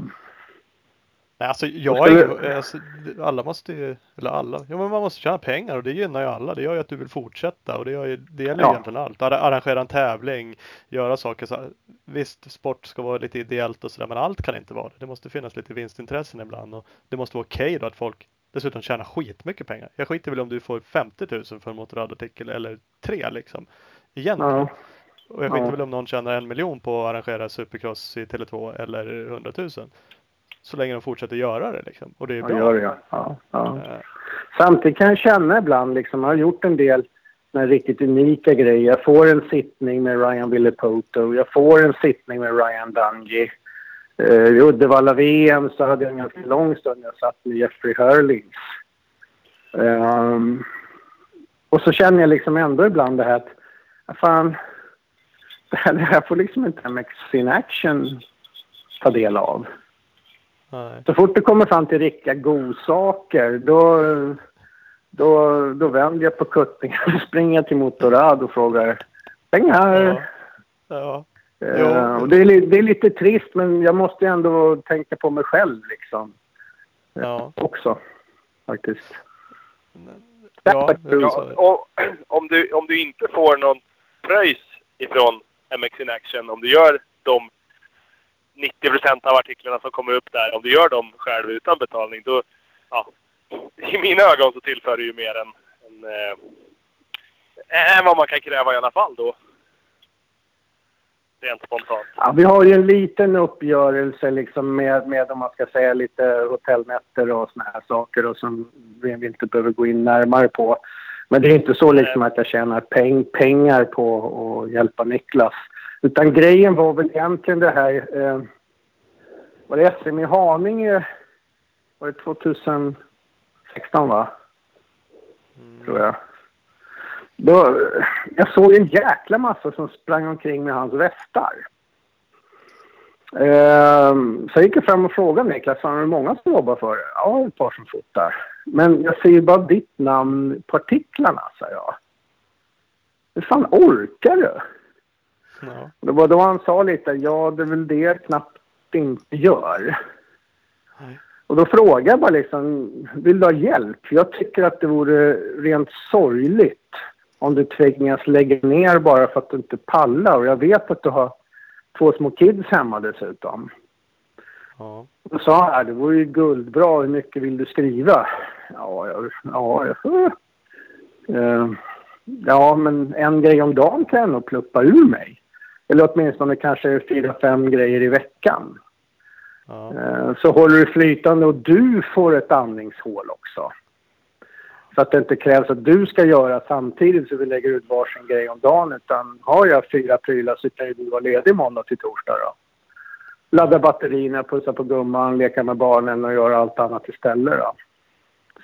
Nej, alltså jag är alltså, alla måste ju, eller alla, ja men man måste tjäna pengar och det gynnar ju alla. Det gör ju att du vill fortsätta och det, gör ju, det gäller Ja. egentligen allt. Ar- Arrangera en tävling, göra saker så Visst, sport ska vara lite ideellt och sådär men allt kan inte vara det. Det måste finnas lite vinstintressen ibland och det måste vara okej då att folk dessutom tjänar skitmycket pengar. Jag skiter väl om du får 50 000 för en motorradartikel eller tre liksom. Egentligen. ja, Och jag skiter Ja. väl om någon tjänar en miljon på att arrangera supercross i Tele2 eller 100 000. Så länge de fortsätter göra det liksom. Och det är jag bra. gör det. Ja, ja. Eh, Samtidigt kan jag känna ibland, liksom, jag har gjort en del här riktigt unika grejer. Jag får en sittning med Ryan Villepoto, jag får en sittning med Ryan Dungey. Uh, I Uddevalla-VM så hade jag en ganska lång stund jag satt med Jeffrey Hurlings. Ehm, och så känner jag liksom ändå ibland det här att, ah, fan, det här, det här får liksom inte MX in action ta del av. nej. Så fort det kommer fram till riktiga godsaker då, då, då vänder jag på kuttingen och springer till Motorrad och frågar pengar. Ja. Ja. Eh, Ja. och det, är, det är lite trist men jag måste ju ändå tänka på mig själv liksom Ja. också faktiskt. Ja, Ja, och om du, om du inte får någon pröjs ifrån MX in Action, om du gör de 90 procent av artiklarna som kommer upp där, om du gör dem själv utan betalning, då, ja, i mina ögon så tillför du ju mer än, än, eh, än vad man kan kräva i alla fall då. Rent spontant. Ja, vi har ju en liten uppgörelse liksom med, med om man ska säga lite hotellnätter och såna här saker och som vi vi inte behöver gå in närmare på. Men det är inte så liksom att jag tjänar peng, pengar på att hjälpa Niklas. Utan grejen var väl egentligen det här... Eh, var det SM i Haninge? Var det 2016 va? Tror jag. Då, jag såg en jäkla massa som sprang omkring med hans västar. Ehm, så jag gick fram och frågade Niklas, har du många som jobbar för det? Ja, ett par som fotar. Men jag ser ju bara ditt namn på artiklarna, sa jag. Hur fan orkar du? Ja. Det var då han sa lite, ja det är väl det jag knappt inte gör. Nej. Och då frågade jag bara liksom, vill du ha hjälp? Jag tycker att det vore rent sorgligt om du tvingas lägga ner bara för att du inte pallar. Och jag vet att du har två små kids hemma dessutom. Ja. Och sa här, det vore ju guldbra, hur mycket vill du skriva? Ja, jag, ja, jag, eh, ja, men en grej om dagen kan jag nog pluppa ur mig. Eller åtminstone kanske fyra, fem grejer i veckan. Ja. Eh, så håller du flytande och du får ett andningshål också. Så att det inte krävs att du ska göra samtidigt så vi lägger ut varsin grej om dagen. Utan har jag fyra prylar så kan ju du vara ledig måndag till torsdag då. Ladda batterierna, pussa på gumman, leka med barnen och göra allt annat istället då.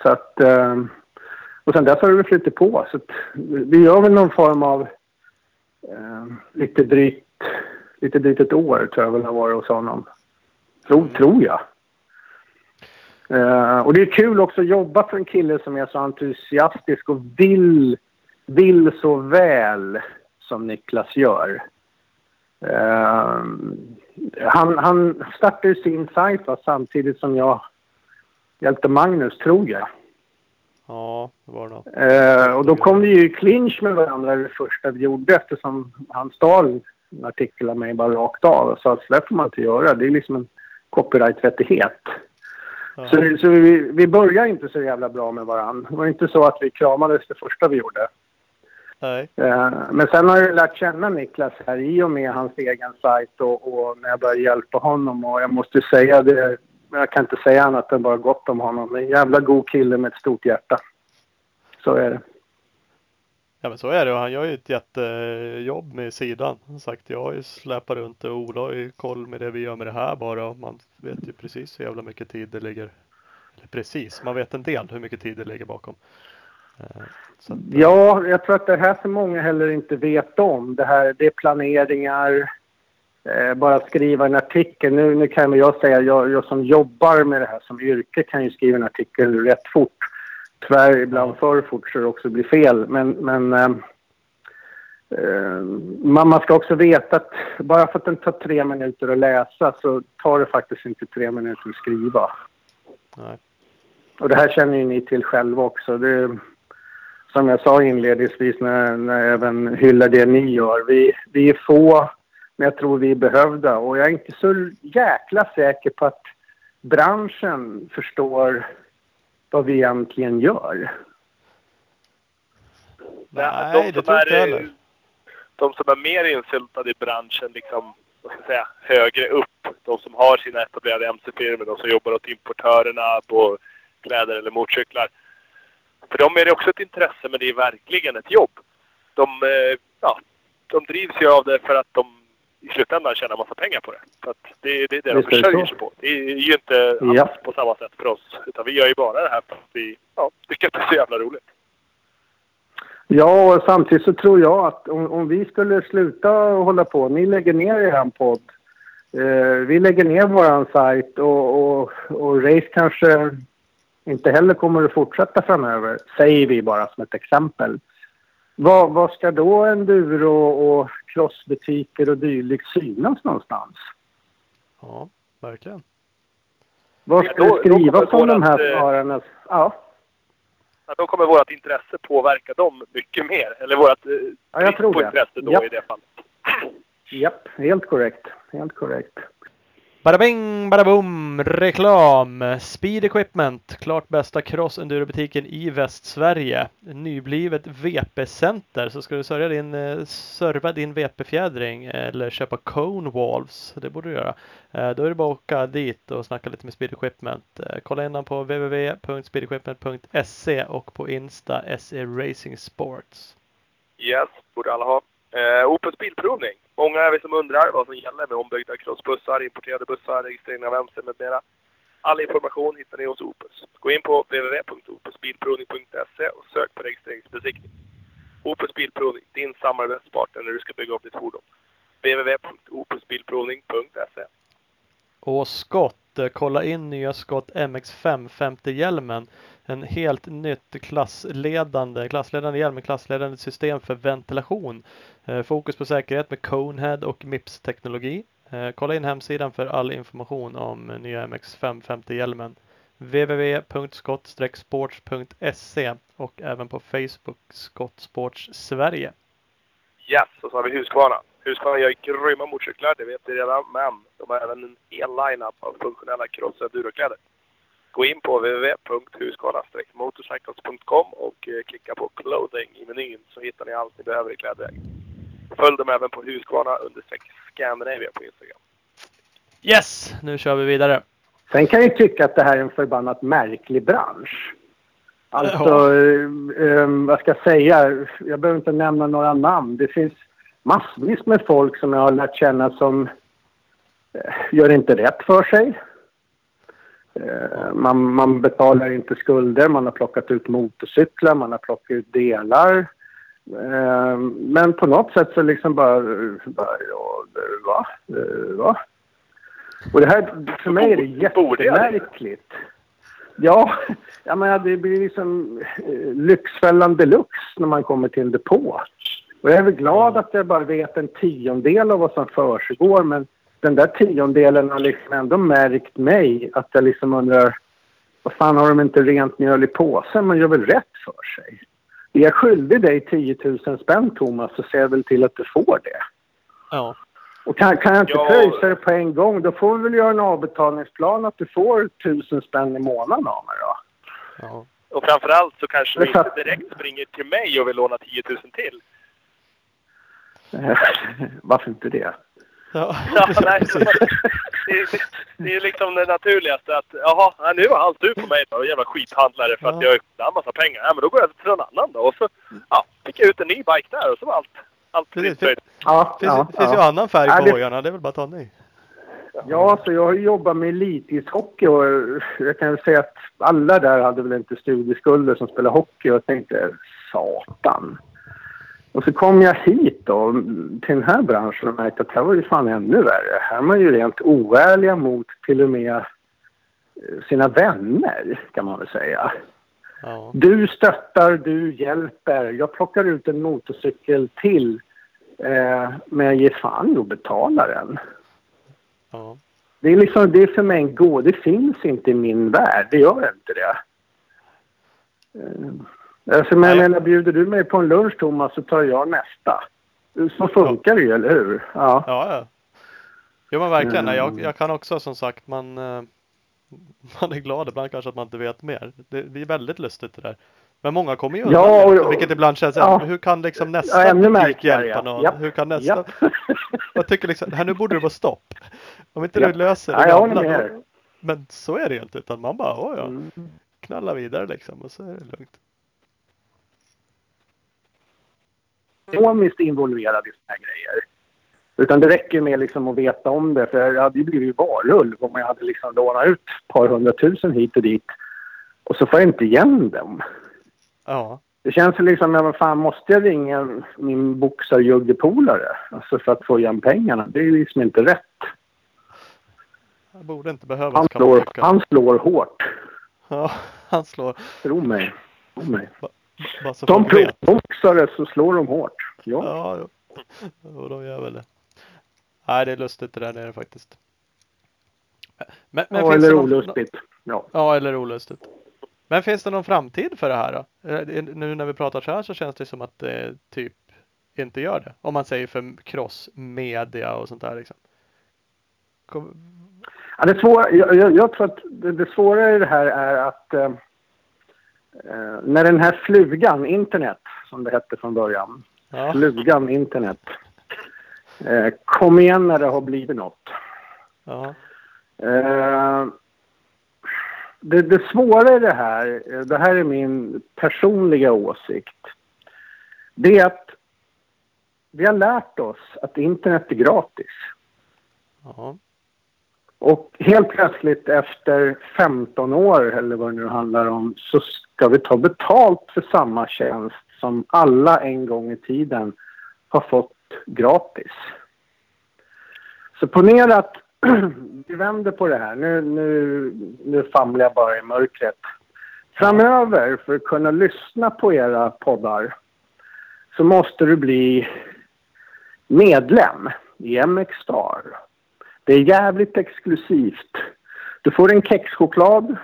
Så att... eh, Och sen dess har det flyttat på. Så att vi gör väl någon form av lite drygt, lite drygt ett år tror jag väl har varit hos honom. Tror, tror jag. Eh, och det är kul också att jobba för en kille som är så entusiastisk och vill, vill så väl som Niklas gör. Eh, han, han startade sin sajt va, samtidigt som jag hjälpte Magnus, tror jag. Ja, det var det nog. Eh, och då kom vi ju i clinch med varandra det första vi gjorde eftersom han stal en artikel av mig bara rakt av och sa att så där får man inte göra. Det är liksom en copyright-rättighet. Ja. Så, så vi, vi började inte så jävla bra med varandra. Det var inte så att vi kramades det första vi gjorde. Nej. Eh, men sen har jag lärt känna Niklas här i och med hans egen sajt och, och när jag började hjälpa honom. Och jag måste säga det, jag kan inte säga annat än bara gott om honom. En jävla god kille med ett stort hjärta. Så är det. Ja men så är det och han gör ju ett jättejobb med sidan. Som sagt, jag har ju släpat runt och Ola har ju koll med det vi gör med det här bara man vet ju precis hur jävla mycket tid det ligger. Eller precis, man vet en del hur mycket tid det ligger bakom. Eh, att, Ja, jag tror att det här som många heller inte vet om. Det här, det är planeringar. Eh, bara skriva en artikel. Nu, nu kan jag säga, jag, jag som jobbar med det här som yrke kan ju skriva en artikel rätt fort. Tyvärr ibland för fort så det också blir fel. Men, men eh, man, man ska också veta att bara för att den tar tre minuter att läsa så tar det faktiskt inte tre minuter att skriva. nej. Och det här känner ju ni till själva också. Det, som jag sa inledningsvis när, när jag även hyllar det ni gör. Vi, vi är få, men jag tror vi är behövda. Och jag är inte så jäkla säker på att branschen förstår vad vi egentligen gör. Nej, de det som tror inte jag är- heller. De som är mer insyltade i branschen, liksom, vad ska jag säga, högre upp. De som har sina etablerade mc-firmor, de som jobbar åt importörerna på kläder eller motorcyklar. För dem är det också ett intresse, men det är verkligen ett jobb. De, eh, ja, de drivs ju av det för att de i slutändan tjänar massa pengar på det. Så det, det är det de Visst försörjer sig på. Det är ju inte alls Ja. på samma sätt för oss. Utan vi gör ju bara det här för att vi ja, tycker att det är så jävla roligt. Ja, och samtidigt så tror jag att om, om vi skulle sluta hålla på, ni lägger ner er podd, eh, vi lägger ner våran sajt och, och, och race kanske inte heller kommer att fortsätta framöver, säger vi bara som ett exempel. Vad, vad ska då enduro och crossbutiker och dylikt synas någonstans? Ja, verkligen. Var Ja, ska då- det skrivas om de här eh, förarnas... Ja, Ja, då kommer vårt intresse påverka dem mycket mer. Eller vårt eh, Ja, jag tror på det. intresse då Japp. i det fallet. japp, helt korrekt. Helt korrekt. Bada bing, boom, reklam! Speed Equipment, klart bästa cross endurobutiken i Västsverige. Nyblivet VP-center, så ska du eh, serva din, serva din VP-fjädring eller köpa Cone Walls, det borde du göra. Eh, då är det bara att åka dit och snacka lite med Speed Equipment. Eh, kolla in dem på www.speedequipment.se och på Insta SE Racing Sports. Yes, borde alla ha. Eh, Opus Bilprovning. Många är vi som undrar vad som gäller med ombyggda crossbussar, importerade bussar, registrering av MC med mera. All information hittar ni hos Opus. Gå in på www.opusbilprovning.se och sök på registreringsbesiktning. Opus Bilprovning, din samarbetspartner när du ska bygga upp ditt fordon. www.opusbilprovning.se Och skott, eh, kolla in nya skott MX5 50 hjälmen. En helt nytt klassledande, klassledande hjälm klassledande system för ventilation. Eh, fokus på säkerhet med Conehead och MIPS-teknologi. Eh, kolla in hemsidan för all information om nya MX550-hjälmen. www.skott-sports.se och även på Facebook Skottsports Sverige. Yes, och så har vi Husqvarna. Husqvarna gör grymma motorcyklar, det vet vi redan, men de har även en hel line-up av funktionella cross-endurokläder. Gå in på www.husqvarna-motorcycles.com och eh, klicka på clothing i menyn så hittar ni allt ni behöver i klädväg. Följ dem även på Husqvarna understreck Scandinavia på Instagram. Yes! Nu kör vi vidare. Sen kan jag tycka att det här är en förbannat märklig bransch. Alltså, eh, vad ska jag säga? Jag behöver inte nämna några namn. Det finns massvis med folk som jag har lärt känna som eh, gör inte rätt för sig. Eh, man, man betalar inte skulder, man har plockat ut motorcyklar, man har plockat ut delar. Eh, men på något sätt så liksom bara, bara ja, va? Va? Och det här, för mig är det jättemärkligt. Ja, jag menar det blir liksom eh, Lyxfällan deluxe när man kommer till en depå. Och jag är väl glad att jag bara vet en tiondel av vad som försiggår men den där tiondelen har liksom ändå märkt mig att jag liksom undrar vad fan har de inte rent mjöl i påsen? Man gör väl rätt för sig? Är jag skyldig dig 10 000 spänn Thomas så ser jag väl till att du får det. Ja. Och kan, kan jag inte Ja. pröjsa det på en gång då får vi väl göra en avbetalningsplan att du får 1000 spänn i månaden av mig då. ja. Och framförallt så kanske du inte direkt springer till mig och vill låna 10 000 till. Varför inte det? Ja, Ja, nej, precis. det, är, det är liksom det naturligaste att jaha, ja, nu var allt du på mig då, jävla skithandlare för att Ja. jag har en massa pengar. Ja, men då går jag till någon annan då. Och så ja, fick jag ut en ny bike där och så var allt, allt Precis, fröjd. Ja, finns, ja, finns ju ja. annan färg Ja, på det- hojarna. Det är väl bara att ta en ny. ja, alltså jag har ju jobbat med elitishockey och jag kan väl säga att alla där hade väl inte studieskulder som spelar hockey och jag tänkte satan. Och så kom jag hit då till den här branschen och märkte att här var det fan ännu värre. Här är man ju rent oärliga mot till och med eh, sina vänner kan man väl säga. Ja. Du stöttar, du hjälper. Jag plockar ut en motorcykel till. Eh, men jag ger fan i att betala den. ja. Det är, liksom, det är för mig en gå. Det finns inte i min värld. Det gör inte det. Eh, alltså, men jag menar, bjuder du mig på en lunch, Thomas, så tar jag nästa. Så funkar det ju, eller hur? Ja. Ja, ja. Jo men verkligen. Nej, Jag, Mm. jag kan också som sagt, man, eh, man är glad ibland kanske att man inte vet mer. Det, det är väldigt lustigt det där. Men många kommer ju undan Ja, det, och- vilket ibland känns ja. hur kan liksom nästa Ja, butik hjälpa ja. någon? Japp. Hur kan nästa? Japp. Jag tycker liksom, här nu borde det vara stopp. Om inte Japp. du löser det Ja, gamla. Men så är det ju inte, utan man bara, åh ja, Mm. knalla vidare liksom och så är det lugnt. Ekonomiskt involverad i såna här grejer. Utan det räcker med liksom att veta om det. För jag hade ju blivit varulv om jag hade liksom lånat ut ett par hundratusen hit och dit. Och så får jag inte igen dem. Ja, Det känns ju liksom, ja, vad fan måste jag ringa min boxarjuggepolare? Alltså för att få igen pengarna. Det är ju liksom inte rätt. det borde inte behövas Han slår, han slår hårt. Ja, han slår. Tro mig. Tro mig. Bara så Som proffsboxare så slår de hårt. Ja. Ja, jo, de gör väl det. Nej, det är lustigt det där nere faktiskt. Men, men ja eller det någon, olustigt. Ja. Ja, eller olustigt. Men finns det någon framtid för det här då? Eh, Nu när vi pratar så här så känns det som att det typ inte gör det. Om man säger för crossmedia och sånt där liksom. Kom, Ja, det svåra, jag, jag, jag tror att det, det svåra i det här är att eh, eh, när den här flugan, internet, som det hette från början, ja, internet, eh, kom igen när det har blivit något. ja, Eh, det, det svåra i det här, eh, det här är min personliga åsikt, det är att vi har lärt oss att internet är gratis. ja, Och helt plötsligt efter 15 år eller vad det nu handlar om så ska vi ta betalt för samma tjänst som alla en gång i tiden har fått gratis. Så ponera att vi vänder på det här. Nu, nu, nu famlar jag bara i mörkret. Framöver, för att kunna lyssna på era poddar, så måste du bli medlem i MX Star. Det är jävligt exklusivt. Du får en kexchoklad,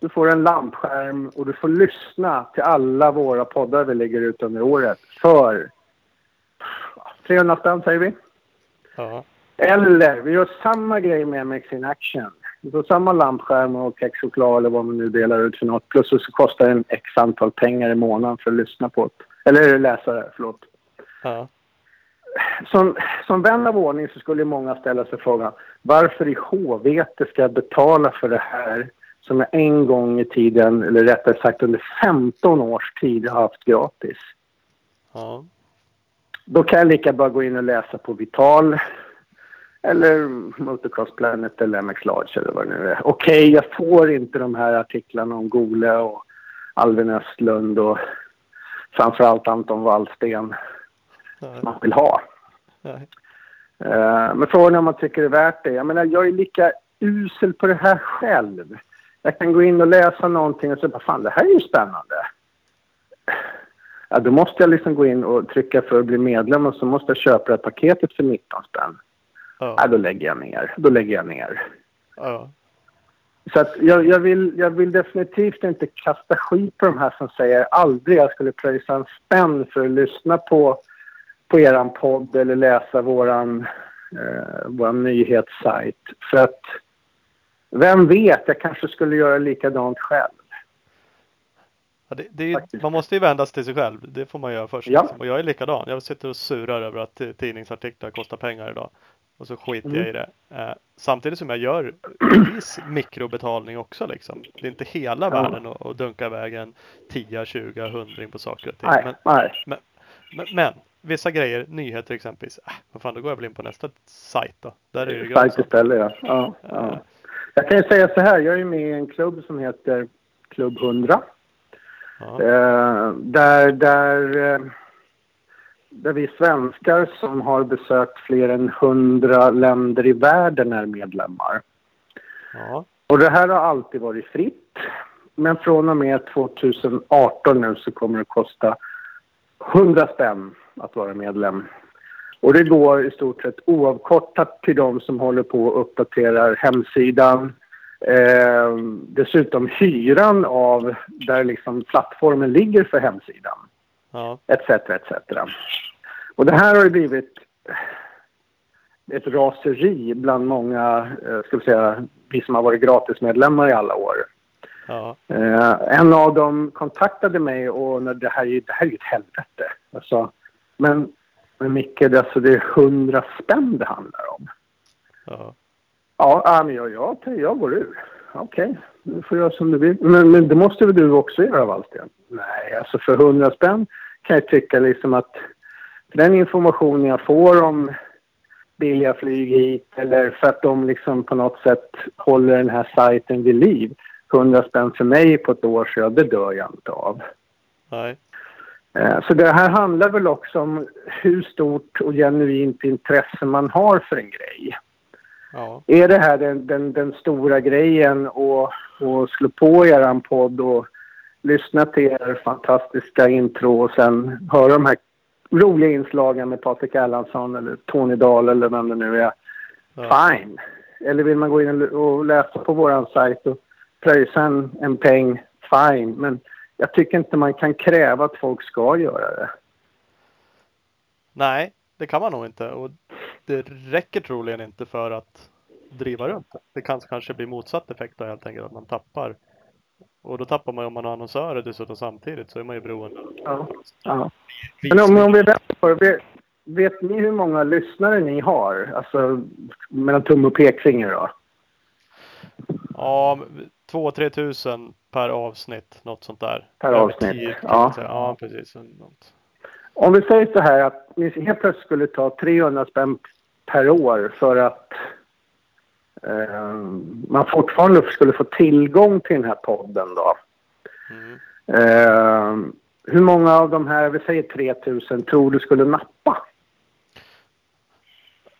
du får en lampskärm och du får lyssna till alla våra poddar vi lägger ut under året för 300 spänn säger vi. Ja. Eller vi gör samma grej med MX in action. Vi får samma lampskärm och kexchoklad eller vad man nu delar ut för något. Plus så kostar det en x antal pengar i månaden för att lyssna på det. Eller läsa det, förlåt. Ja. Som, som vän av ordning så skulle många ställa sig frågan varför i HVT ska jag betala för det här som jag en gång i tiden, eller rättare sagt under 15 års tid har haft gratis. Ja. Då kan jag lika bra gå in och läsa på Vital eller Motocross Planet eller MX Large eller vad det nu är. Okej, jag får inte de här artiklarna om Gole och Alvin Östlund och framförallt Anton Wallsten Nej. man vill ha. Nej. Eh, Men frågan är om man tycker det är värt det. Jag menar, jag är lika usel på det här själv. Jag kan gå in och läsa någonting och så bara, fan det här är ju spännande. Ja, då måste jag liksom gå in och trycka för att bli medlem och så måste jag köpa det här paketet för 19 spänn. Ja, Ja. då lägger jag ner. Då lägger jag ner. Ja. Så att jag, jag, vill, jag vill definitivt inte kasta skit på de här som säger aldrig jag skulle pröjsa en spänn för att lyssna på, på eran podd eller läsa våran, eh, våran nyhetssajt. För att vem vet, jag kanske skulle göra likadant själv. Ja, det, det är, man måste ju vända sig till sig själv. Det får man göra först. Ja. liksom. Och jag är likadan. Jag sitter och surar över att eh, tidningsartiklar kostar pengar idag. Och så skiter Mm. jag i det. Eh, samtidigt som jag gör viss mikrobetalning också liksom. Det är inte hela Ja. världen att, att dunka iväg en 10, 20, 100 på saker och ting. Nej, Men, nej. men, men, men vissa grejer, nyheter exempelvis. Äh, vad fan, då går jag väl in på nästa sajt då. Där är det ju gratis. istället, ja. ja, ja. Jag kan ju säga så här, jag är med i en klubb som heter Klubb 100. Ja. Eh, där, där, eh, där vi svenskar som har besökt fler än hundra länder i världen är medlemmar. Ja. Och det här har alltid varit fritt. Men från och med 2018 nu så kommer det kosta 100 spänn att vara medlem. Och det går i stort sett oavkortat till de som håller på och uppdaterar hemsidan. Eh, dessutom hyran av där liksom plattformen ligger för hemsidan Ja. etc. etc. Och det här har ju blivit ett raseri bland många, eh, ska vi säga, vi som har varit gratismedlemmar i alla år. Ja. Eh, en av dem kontaktade mig och när det här, är- det här är ju ett helvete. Sa, men, men Micke, det, är alltså, det är hundra spänn det handlar om. Ja. Ja, men jag, jag, jag går ur. Okej, du får göra som du vill. Men, men det måste väl du också göra, Wallsten? Nej, alltså för hundra spänn kan jag tycka liksom att den information jag får om billiga flyg hit eller för att de liksom på något sätt håller den här sajten vid liv. Hundra spänn för mig på ett år så ja, det dör jag inte av. Nej. Eh, Så det här handlar väl också om hur stort och genuint intresse man har för en grej. Ja. Är det här den, den, den stora grejen och, och slå på eran podd och lyssna till er fantastiska intro och sen höra de här roliga inslagen med Patrik Erlandsson eller Tony Dahl eller vem det nu är. Ja. Fine. Eller vill man gå in och- läsa på våran sajt och pröjsa en, en peng? Fine. Men jag tycker inte man kan kräva att folk ska göra det. Nej, det kan man nog inte. Och det räcker troligen inte för att driva runt det. Det kan kanske bli motsatt effekt då helt enkelt, att man tappar. Och då tappar man ju om man har annonsörer dessutom samtidigt så är man ju beroende. Ja. ja. Men om, om vi vänder på det. Vet, vet ni hur många lyssnare ni har? Alltså mellan tumme och pekfinger då? Ja, 2-3 tusen per avsnitt, något sånt där. Per avsnitt, tio, ja. ja, precis. Om vi säger så här att ni helt plötsligt skulle ta 300 spänn per år för att eh, man fortfarande skulle få tillgång till den här podden då. Mm. Eh, hur många av de här, vi säger 3000, tror du skulle nappa?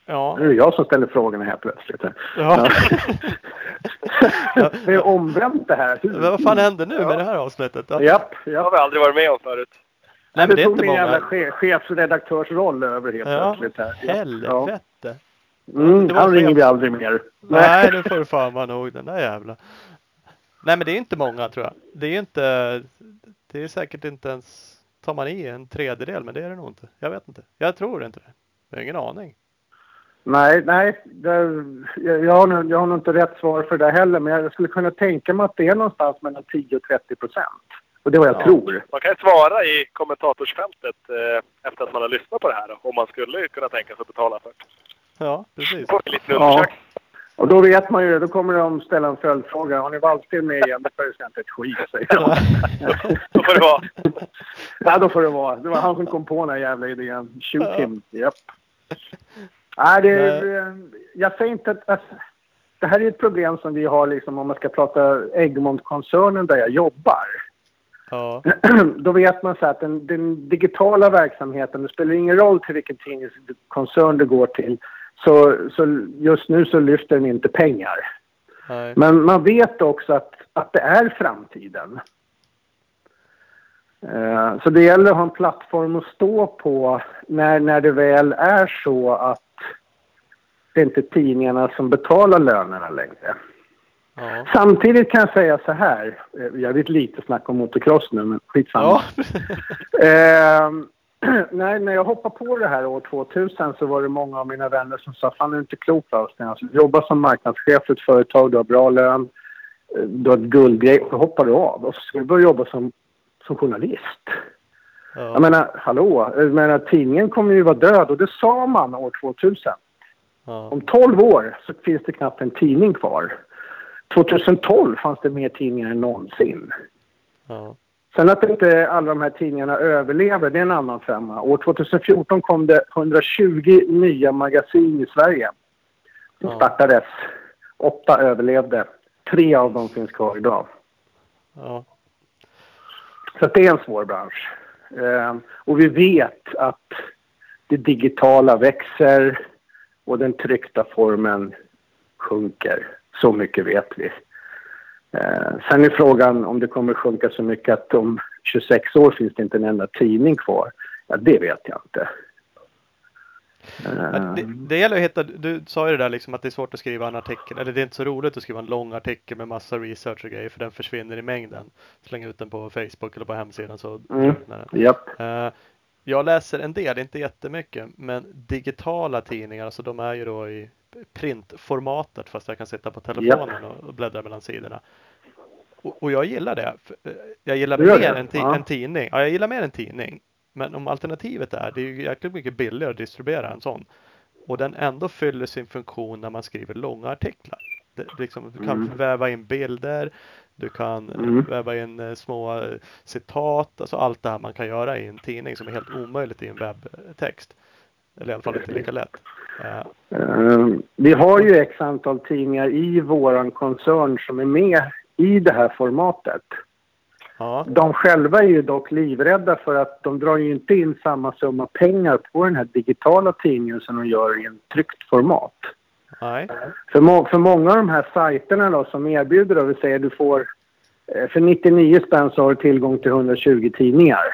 Ja. Nu är det jag som ställer frågorna här plötsligt. ja. det är omvänt det här. Men vad fan händer nu med det här avsnittet? Ja. Japp, Det har japp. vi aldrig varit med om förut. Nej, men det är tog inte min jävla många. che- chefsredaktörsroll över helt Ja, plötsligt här. helvete. Ja. Mm, Det var han ringer chef- vi aldrig mer. Nej, nu får du fan vara nog den där jävla. Nej, men det är inte många tror jag. Det är inte. Det är säkert inte ens. Tar man i en tredjedel, men det är det nog inte. Jag vet inte. Jag tror inte det. Jag har ingen aning. Nej, nej. Det, jag, har, nog- jag har nog inte rätt svar för det heller, men jag skulle kunna tänka mig att det är någonstans mellan 10 och 30 procent. Och det är vad jag Ja. tror. Man kan svara i kommentatorsfältet eh, efter att man har lyssnat på det här då, om man skulle kunna tänka sig att betala för det. Ja, precis. Vi lite Ja. Och då vet man ju, då kommer de ställa en följdfråga. Har ni Wallsten med igen? Det säger inte ett skit, säger de. Då får det vara. Ja, då får det vara. Det var han som kom på den här jävla idén. Shoot him. Japp. Nej, det är, jag säger inte att... Alltså, det här är ett problem som vi har liksom om man ska prata Egmont-koncernen där jag jobbar. Ja, Då vet man så att den, den digitala verksamheten, det spelar ingen roll till vilken tidningskoncern det går till, så, så just nu så lyfter den inte pengar. nej. Men man vet också att, att det är framtiden. Eh, Så det gäller att ha en plattform att stå på när, när det väl är så att det inte är tidningarna som betalar lönerna längre. Ja. Samtidigt kan jag säga så här, eh, jag vet lite snack om motocross nu men skitsamma. Ja. Eh, när, när jag hoppade på det här år 2000 så var det många av mina vänner som sa fan är du inte klok Austin? Alltså, du jobbar som marknadschef för ett företag, du har bra lön, eh, du har ett guldgrej så hoppar du av och så ska du börja jobba som, som journalist. Jag Ja. menar, hallå, jag menar, tidningen kommer ju vara död och det sa man år 2000. Ja. Om 12 år så finns det knappt en tidning kvar. 2012 fanns det mer tidningar än någonsin. Ja. Sen att inte alla de här tidningarna överlever, det är en annan femma. År 2014 kom det 120 nya magasin i Sverige. som Ja. startades. Åtta överlevde. Tre av dem finns kvar idag. Ja. Så det är en svår bransch. Eh, och vi vet att det digitala växer och den tryckta formen sjunker. Så mycket vet vi. Eh, sen är frågan om det kommer sjunka så mycket att om 26 år finns det inte en enda tidning kvar. Ja, det vet jag inte. Eh, Det, det gäller att hitta, du sa ju det där liksom att det är svårt att skriva en artikel, eller det är inte så roligt att skriva en lång artikel med massa research och grejer för den försvinner i mängden. Släng ut den på Facebook eller på hemsidan så Mm. den. Eh, jag läser en del, inte jättemycket, men digitala tidningar, alltså de är ju då i printformatet fast jag kan sitta på telefonen och, och bläddra mellan sidorna. Och, och jag gillar det. Eh, Jag gillar mer det? en, ti- Ja. en tidning. Ja, jag gillar mer en tidning. Men om alternativet är, det är ju jäkligt mycket billigare att distribuera en sån. Och den ändå fyller sin funktion när man skriver långa artiklar. Det liksom, du kan Mm. väva in bilder, du kan eh, Mm. väva in eh, små eh, citat, alltså allt det här man kan göra i en tidning som är helt omöjligt i en webbtext. Eller i alla fall inte lika lätt. Eh, vi har ju x antal tidningar i våran koncern som är med i det här formatet. ja, De själva är ju dock livrädda för att de drar ju inte in samma summa pengar på den här digitala tidningen som de gör i en tryckt format. Nej, För, må- för många av de här sajterna då som erbjuder då, vi säger du får eh, för 99 spänn så har du tillgång till 120 tidningar.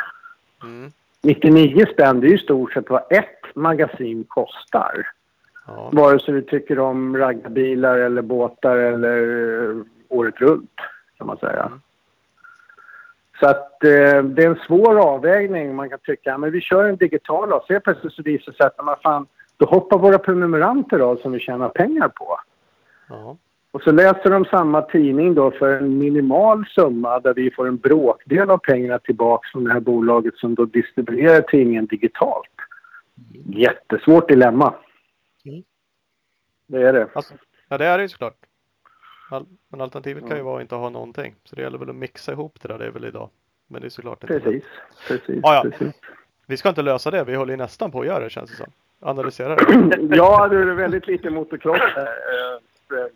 mm, 99 spänn det är ju i stort sett vad ett magasin kostar. ja, Vare sig du tycker om raggarbilar eller båtar eller eh, året runt kan man säga. Mm. Så att eh, det är en svår avvägning. Man kan tycka men vi kör en digital och så plötsligt så visar det sig att man fan, då hoppar våra prenumeranter av som vi tjänar pengar på. ja, Och så läser de samma tidning då för en minimal summa där vi får en bråkdel av pengarna tillbaka från det här bolaget som då distribuerar tidningen digitalt. Jättesvårt dilemma. Mm. Det är det. Alltså, ja, det är det ju såklart. All, men alternativet kan ju vara att inte ha någonting. Så det gäller väl att mixa ihop det där, det är väl idag. Men det är såklart inte. Precis. Precis. Ja, ja. precis. Vi ska inte lösa det, vi håller ju nästan på att göra det känns det som. Analysera det. ja, det är väldigt lite motocross. Eh, eh,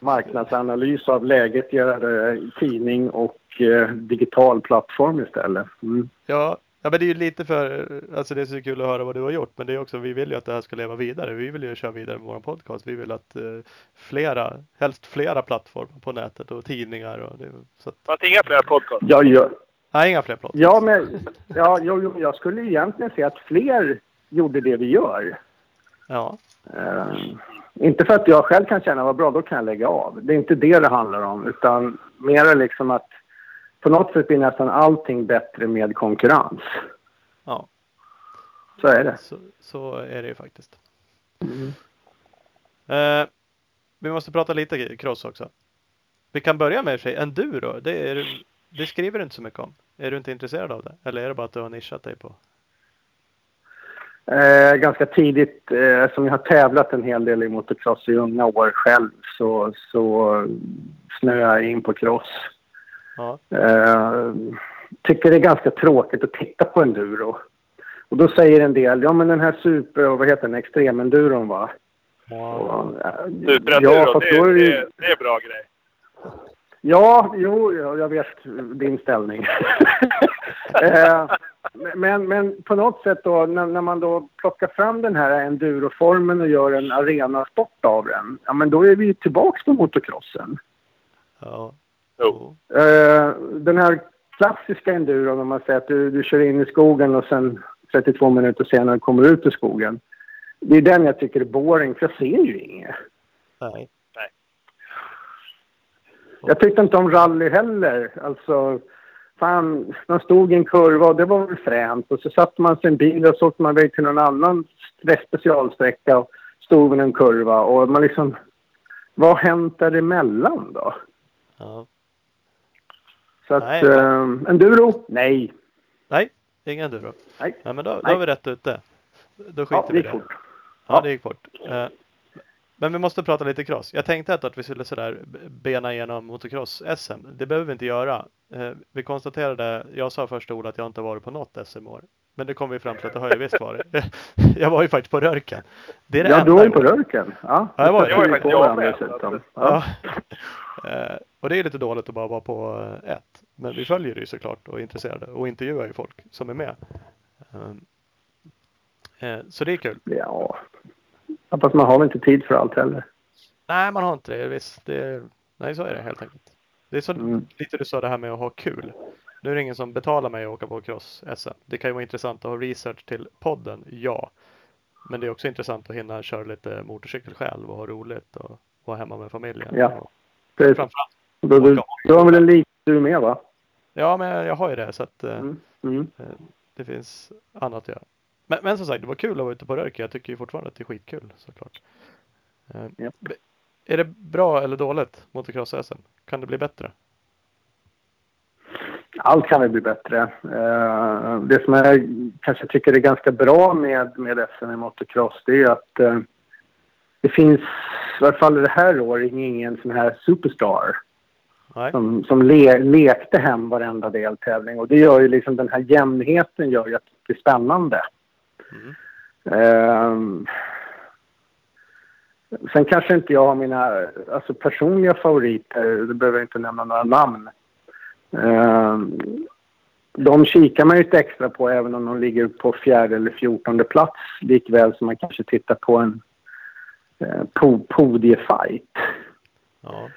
marknadsanalys av läget, göra eh, tidning och digital plattform istället. Mm. Ja, ja, men det är ju lite för, alltså det är så kul att höra vad du har gjort, men det är också, vi vill ju att det här ska leva vidare. Vi vill ju köra vidare med vår podcast. Vi vill att eh, flera, helst flera plattformar på nätet och tidningar och det, så att, Fast inga fler podcast. Ja, ja, nej, inga fler plats. ja, men ja, jo, jo, jag skulle egentligen se att fler gjorde det vi gör. Ja, Eh, inte för att jag själv kan känna vad bra, då kan jag lägga av. Det är inte det det handlar om, utan mer liksom att på något sätt blir nästan allting bättre med konkurrens. ja. Så är det. Så, så är det ju faktiskt. Mm. Eh, vi måste prata lite cross också. Vi kan börja med sig enduro. Det, är, det skriver du inte så mycket om. Är du inte intresserad av det? Eller är det bara att du har nischat dig på? Eh, ganska tidigt, eh, som jag har tävlat en hel del i motocross i unga år själv, så, så snöade jag in på cross. Ja. Eh, tycker det är ganska tråkigt att titta på enduro. Och då säger en del, ja men den här super, vad heter den, extremenduron va? Och, eh, Superenduro, ja, fast det, är det ju- det, är bra grej. Ja, jo, ja, jag vet din ställning. eh, men, men på något sätt då, när, när man då plockar fram den här enduroformen och gör en arenasport av den, ja men då är vi tillbaks på motocrossen. Ja. Jo. Eh, den här klassiska enduron, om man säger att du, du kör in i skogen och sen 32 minuter senare kommer ut ur skogen. Det är den jag tycker är boring, för jag ser ju inget. Nej. Jag tyckte inte om rally heller. Alltså, fan, man stod i en kurva och det var väl fränt. Och så satte man sig i en bil och så åkte man iväg till någon annan specialsträcka och stod vid en kurva. Och man liksom, vad har hänt däremellan då? Ja. Så att, Nej. eh, enduro? Nej. Nej, ingen enduro. Nej. Nej, men då, då är vi rätt ute. Då skiter Ja, vi det i det. fort. Ja, det gick fort. Eh, Men vi måste prata lite cross. Jag tänkte att vi skulle sådär bena igenom motocross-SM. Det behöver vi inte göra. Eh, Vi konstaterade, jag sa först Ola att jag inte varit på något SM år. Men det kom vi fram till att det har jag visst varit. Jag var ju faktiskt på Rörken. Det är det Ja, du var ju på. Rörken. Ja, Ja, jag var- ju faktiskt på så Ja. Ja. Eh, Och det är lite dåligt att bara vara på eh, ett. Men vi följer det ju såklart och är intresserade och intervjuar ju folk som är med. Så det är kul. ja. Fast man har väl inte tid för allt heller. Nej, man har inte det. Visst, det nej, så är det helt enkelt. Det är så Mm. lite du sa det här med att ha kul. Nu är det ingen som betalar mig att åka på cross-SM. Det kan ju vara intressant att ha research till podden, ja. Men det är också intressant att hinna köra lite motorcykel själv och ha roligt och vara hemma med familjen. Ja. Precis. framförallt, Du, du, du har väl en lik du med va? ja, men jag har ju det så att eh, Mm. Mm. eh, det finns annat att göra. Men, men som sagt, det var kul att vara ute på Rörke. Jag tycker ju fortfarande att det är skitkul såklart. Eh, Ja. Är det bra eller dåligt motocross-SM? Kan det bli bättre? Allt kan väl bli bättre. Eh, det som jag kanske tycker är ganska bra med, med SM i motocross det är att eh, det finns, i alla fall det här året, ingen sån här superstar Nej. som, som le, lekte hem varenda deltävling. Och det gör ju liksom den här jämnheten gör ju att det blir spännande. Mm. Ehm, sen kanske inte jag har mina alltså personliga favoriter, det behöver jag inte nämna några namn. Ehm, de kikar man ju lite extra på även om de ligger på fjärde eller fjortonde plats likväl som man kanske tittar på en eh, po- podiefight. Ja.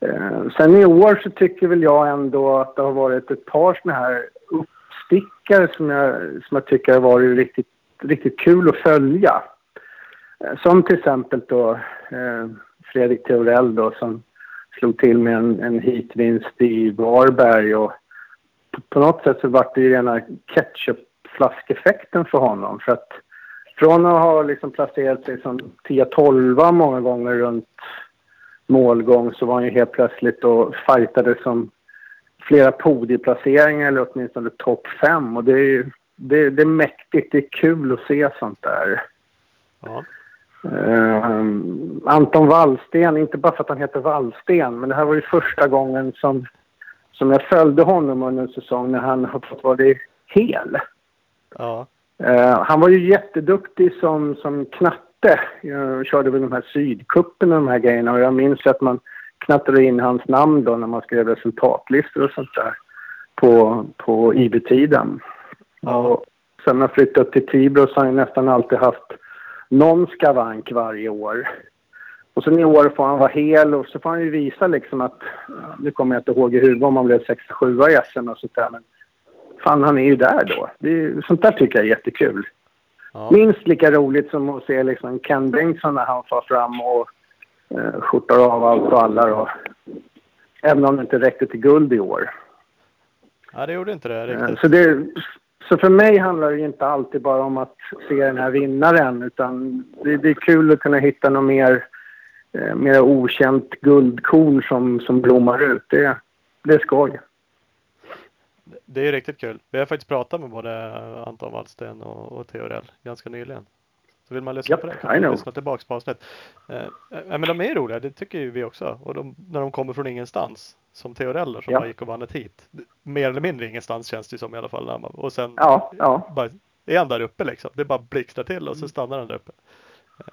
Eh, sen i år så tycker väl jag ändå att det har varit ett par såna här uppstickare som jag, som jag tycker har varit riktigt, riktigt kul att följa. Eh, som till exempel då eh, Fredrik Theorell då som slog till med en, en heatvinst i Varberg och på, på något sätt så vart det ju rena ketchupflaskeffekten för honom för att från att ha liksom placerat sig som 10-12 många gånger runt målgång så var han ju helt plötsligt och fightade som flera podieplaceringar eller åtminstone topp fem och det är ju det, det är mäktigt, det är kul att se sånt där. Ja. Ehm, Anton Wallsten, inte bara för att han heter Wallsten, men det här var ju första gången som, som jag följde honom under en säsong när han har fått vara hel. Ja. Eh, han var ju jätteduktig som, som knatte. Jag körde väl de här sydkuppen och de här grejerna och jag minns att man knattade in hans namn då när man skrev resultatlistor och sånt där på, på IB-tiden. Ja. Sen när jag flyttade upp till Tibro så har jag nästan alltid haft någon skavank varje år. Och sen i år får han vara hel och så får han ju visa liksom att, nu kommer jag inte ihåg i huvudet om han blev 6-7 i SM och sånt där men fan han är ju där då. Det är, sånt där tycker jag är jättekul. Ja. Minst lika roligt som att se liksom Ken Bengtsson när han far fram och eh, skjortar av allt och alla då. Även om det inte räckte till guld i år. ja, det gjorde inte det Eh, riktigt. så det, så för mig handlar det inte alltid bara om att se den här vinnaren utan det, det är kul att kunna hitta något mer, eh, mer okänt guldkorn som, som blommar ut. Det, det är skoj. Det är riktigt kul. Vi har faktiskt pratat med både Anton Wallsten och, och Theorell ganska nyligen. Så vill man lyssna Yep, på det kan man lyssna tillbaks på avsnitt. Eh, eh, men de är roliga, det tycker ju vi också. Och de, när de kommer från ingenstans. Som Theoreller som Ja. bara gick och vann hit. Mer eller mindre ingenstans känns det som i alla fall. man- Och sen Ja, ja. bara, är han där uppe liksom. Det bara blixtrar till och så stannar han där uppe. Eh,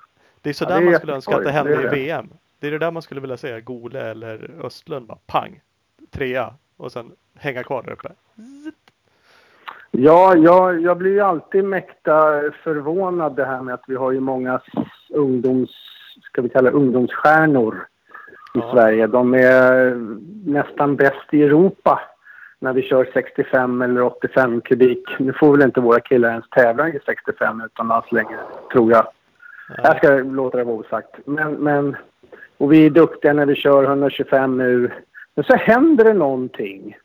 Det är sådär det är man skulle önska att det hände det är i det. VM. Det är det där man skulle vilja säga. Gole eller Östlund bara pang. Trea. Och sen hänga kvar där uppe. Ja, jag, jag blir ju alltid mäkta förvånad det här med att vi har ju många ungdoms, ska vi kalla ungdomsstjärnor i Ja. Sverige. De är nästan bäst i Europa när vi kör 65 eller 85 kubik. Nu får väl inte våra killar ens tävla i 65 utomlands längre, tror jag. Jag ska låta det vara osagt. Men, men, och vi är duktiga när vi kör 125 nu. Men så händer det någonting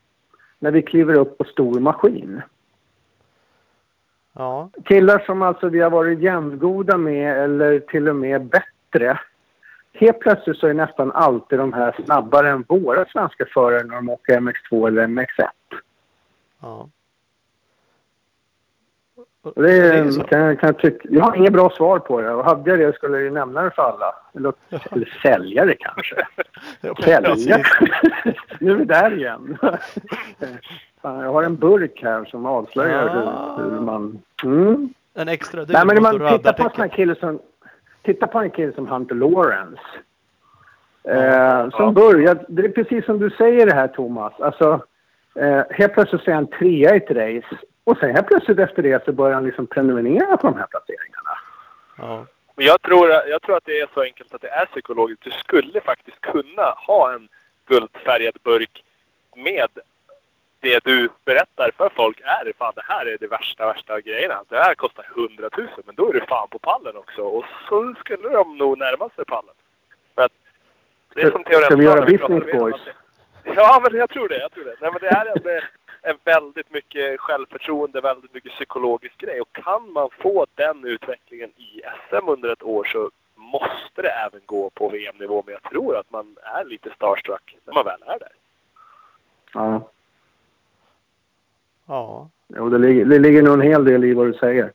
när vi kliver upp på stor maskin. Ja, Killar som alltså vi har varit jämngoda med eller till och med bättre. Helt plötsligt så är nästan alltid de här snabbare än våra svenska förare när de åker MX2 eller MX1. ja. Och det är, kan, jag- kan jag, tycka, jag har inget bra svar på det. Och hade jag det skulle jag ju nämna det för alla. Eller, eller sälja det kanske. Ja, Sälja? nu är vi där igen. Jag har en burk här som avslöjar Ah. hur, hur man... Mm. En extra dyr Nej, men man tittar på en kille som... Titta på en kille som Hunter Lawrence. Eh, Ja. som började... Det är precis som du säger det här, Thomas. Alltså, eh, helt plötsligt så är han trea i ett race. Och sen helt plötsligt efter det så börjar han liksom prenumerera på de här placeringarna. Ja. Men jag tror, jag tror att det är så enkelt att det är psykologiskt. Du skulle faktiskt kunna ha en guldfärgad burk med det du berättar för folk är fan det här är det värsta, värsta grejerna. Det här kostar 100 000 men då är du fan på pallen också. Och så skulle de nog närma sig pallen. För att det är som teoretiskt ska vi göra business, med boys? att det- Ja, men jag tror det. Jag tror det. Nej, men det är en, en väldigt mycket självförtroende, väldigt mycket psykologisk grej. Och kan man få den utvecklingen i SM under ett år så måste det även gå på VM-nivå. Men jag tror att man är lite starstruck när man väl är där. Ja. Ja. Jo, det, ligger, det ligger nog en hel del i vad du säger.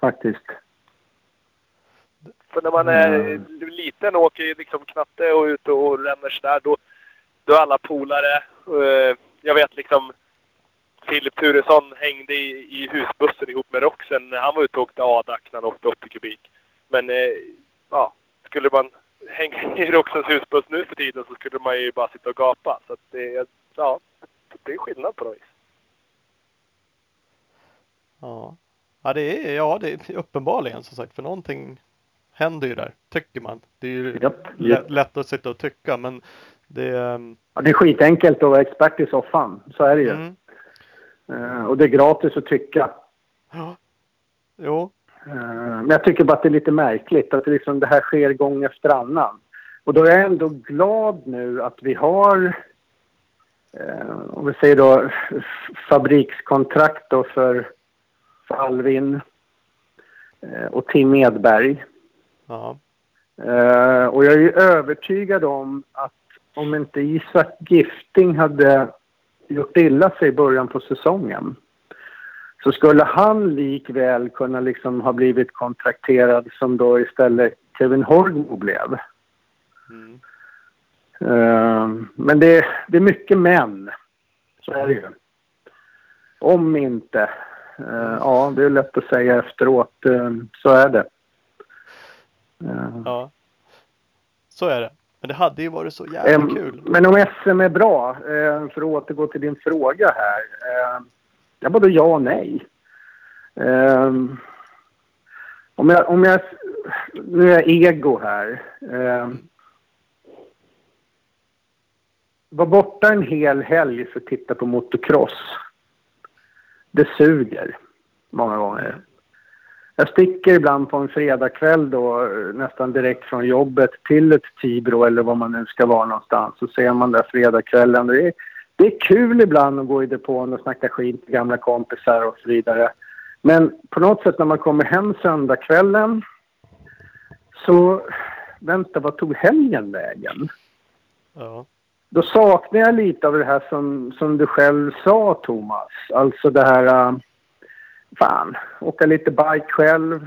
Faktiskt. För när man är Mm. liten och åker liksom knatte och ute och ränner sådär, då, då är alla polare. eh, Jag vet liksom Filip Turesson hängde i, i husbussen ihop med Roxen när han var ute och åkte ADAC när han åkte 80 kubik. Men eh, ja, skulle man hänga i Roxens husbuss nu för tiden så skulle man ju bara sitta och gapa. Så att det, ja, det är skillnad på något vis. Ja. Ja, det är, ja, det är uppenbarligen som sagt, för någonting händer ju där, tycker man. Det är ju lä- japp. lätt att sitta och tycka, men det ehm, Ja, det är skitenkelt att vara expert i soffan. Så är det ju. mm, Eh, och det är gratis att tycka. ja. Jo, Eh, Men jag tycker bara att det är lite märkligt att det, liksom, det här sker gång efter annan. Och då är jag ändå glad nu att vi har, eh, om vi säger då, fabrikskontrakt då för, för Alvin eh, och Tim Edberg. ja, Eh, och jag är ju övertygad om att om inte Isak Gifting hade gjort illa sig i början på säsongen så skulle han likväl kunna liksom ha blivit kontrakterad som då istället Kevin Horgmo blev. mm, Eh, men det, det är mycket män. Så är det ju. Om inte. Eh, ja, det är lätt att säga efteråt. Eh, så är det. Ja. Så är det. Men det hade ju varit så jävla kul. Men om SM är bra, eh, för att återgå till din fråga här. Eh, ja, både ja och nej. Om jag, om jag, nu är jag ego här. Var borta en hel helg för att titta på motocross. Det suger många gånger. Jag sticker ibland på en fredagkväll då nästan direkt från jobbet till ett Tibro eller var man nu ska vara någonstans. Så ser man där fredagskvällen. Det är, det det är kul ibland att gå i depån och snacka skit med gamla kompisar och så vidare. Men på något sätt när man kommer hem söndagskvällen så, vänta, vad tog helgen vägen? Ja. Då saknar jag lite av det här som, som du själv sa, Thomas. Alltså det här fan, åka lite bike själv,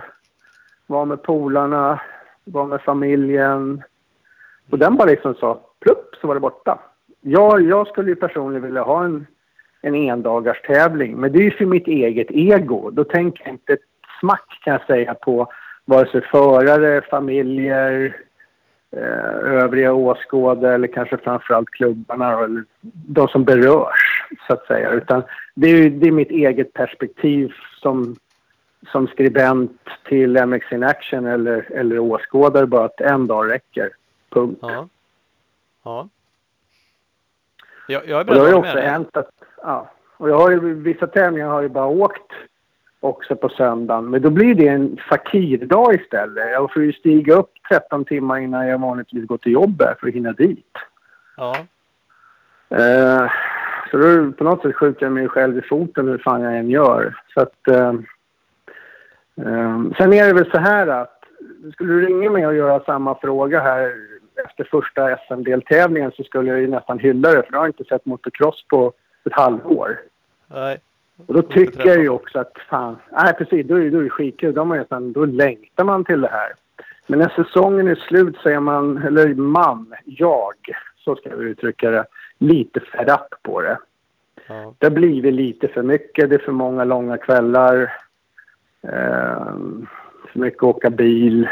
vara med polarna, vara med familjen. Och den bara liksom sa plupp så var det borta. Jag, jag skulle ju personligen vilja ha en, en endagars tävling, men det är ju för mitt eget ego. Då tänker jag inte ett smack kan jag säga på vare sig förare, familjer, övriga åskådare eller kanske framförallt klubbarna eller de som berörs så att säga. Utan det är, det är mitt eget perspektiv som, som skribent till MX in Action eller, eller åskådare bara att en dag räcker. Punkt. Ja. Ja. Jag, jag är beredd har att också med hänt att, ja. Och jag har ju, vissa tävlingar har ju bara åkt också på söndagen. Men då blir det en fakirdag istället. Jag får ju stiga upp 13 timmar innan jag vanligtvis går till jobbet för att hinna dit. Ja. Eh, så då på något sätt skjuter jag mig själv i foten hur fan jag än gör. Så att, eh, eh, sen är det väl så här att skulle du ringa mig och göra samma fråga här efter första SM-deltävlingen så skulle jag ju nästan hylla det för jag har inte sett motocross på ett halvår. Nej. Och då tycker jag ju också att fan, nej precis, då är, då är det skitkul. Då, man nästan, då längtar man till det här. Men när säsongen är slut så är man, eller man, jag, så ska jag uttrycka det, lite fed up på det. Ja. Det har blivit lite för mycket, det är för många långa kvällar. Eh, för mycket åka bil.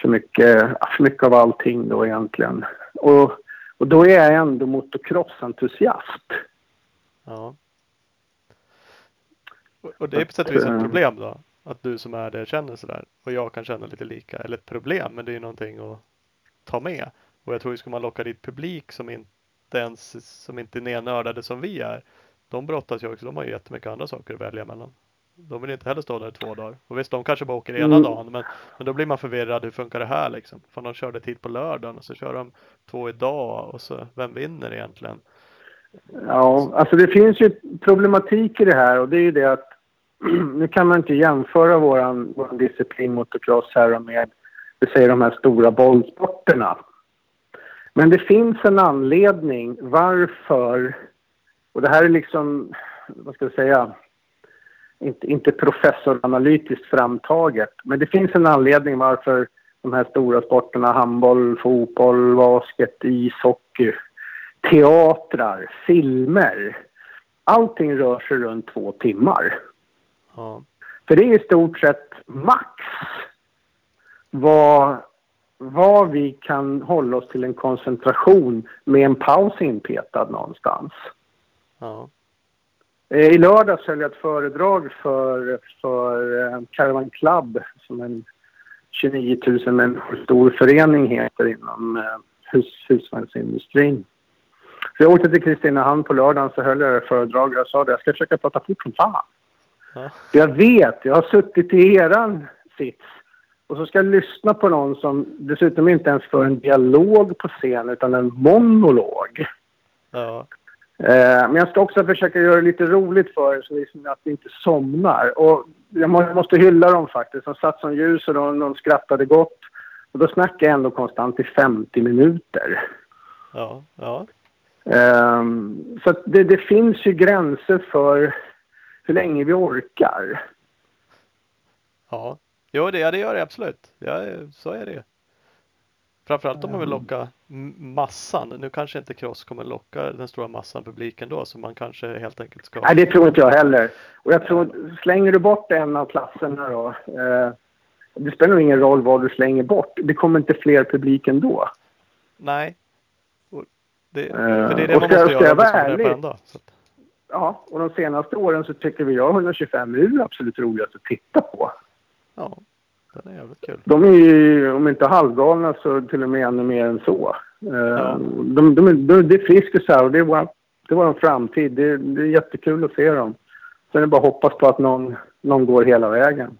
För mycket, för mycket av allting då egentligen. Och, och då är jag ändå motocrossentusiast. Ja. Och- det är på sätt och vis ett problem då. Att du som är det känner sådär. Och jag kan känna lite lika. Eller ett problem, men det är ju någonting att ta med. Och jag tror ju ska man locka dit publik som inte ens som inte är nernördade som vi är. De brottas ju också. De har ju jättemycket andra saker att välja mellan. De vill inte heller stå där två dagar. Och visst, de kanske bara åker ena Mm. dagen. Men, men då blir man förvirrad. Hur funkar det här liksom? För de körde tid på lördagen och så kör de två idag. Och så, vem vinner egentligen? Ja, alltså det finns ju problematik i det här och det är ju det att nu kan man inte jämföra våran, våran disciplin motocross här med, vi säger de här stora bollsporterna. Men det finns en anledning varför, och det här är liksom, vad ska jag säga, inte, inte professoranalytiskt framtaget, men det finns en anledning varför de här stora sporterna, handboll, fotboll, basket, ishockey, teatrar, filmer. Allting rör sig runt två timmar. Ja, För det är i stort sett max vad, vad vi kan hålla oss till en koncentration med en paus inpetad någonstans. ja, Eh, I lördags höll jag ett föredrag för, för eh, Caravan Club som en 29 000 människor stor förening heter inom eh, hus, husvagnsindustrin. Så jag åkte till Kristinehamn på lördagen så höll jag ett föredrag och jag sa det, jag ska försöka prata fort som fan. ja, Jag vet, jag har suttit i eran sits och så ska jag lyssna på någon som dessutom inte ens för en dialog på scen utan en monolog. ja, Eh, men jag ska också försöka göra det lite roligt för er så liksom att ni inte somnar. Och jag måste hylla dem faktiskt. De satt som ljus och de, de skrattade gott. Och då snackade jag ändå konstant i 50 minuter. ja, ja, Ehm, så det, det finns ju gränser för hur länge vi orkar. ja. Jo, det, ja, det gör det absolut. Ja, så är det ju. Framförallt om man vill locka m- massan. Nu kanske inte cross kommer locka den stora massan publiken då, så man kanske helt enkelt ska. Nej, det tror inte jag heller. Och jag tror, slänger du bort en av klasserna då. Eh, det spelar nog ingen roll vad du slänger bort. Det kommer inte fler publik ändå. Nej. Det, Eh, för det är det man ska- måste ska göra jag om det vara ska ärlig? dag. Att, Ja, och de senaste åren så tycker vi jag 125 är det absolut roligast att titta på. ja, den är jävligt kul. De är ju, om inte halvgalna, så till och med ännu mer än så. Eh, Ja. de, de, de, det är friskisar och det är vår, det är vår framtid. Det, det är jättekul att se dem. Sen är det bara att hoppas på att någon, någon går hela vägen,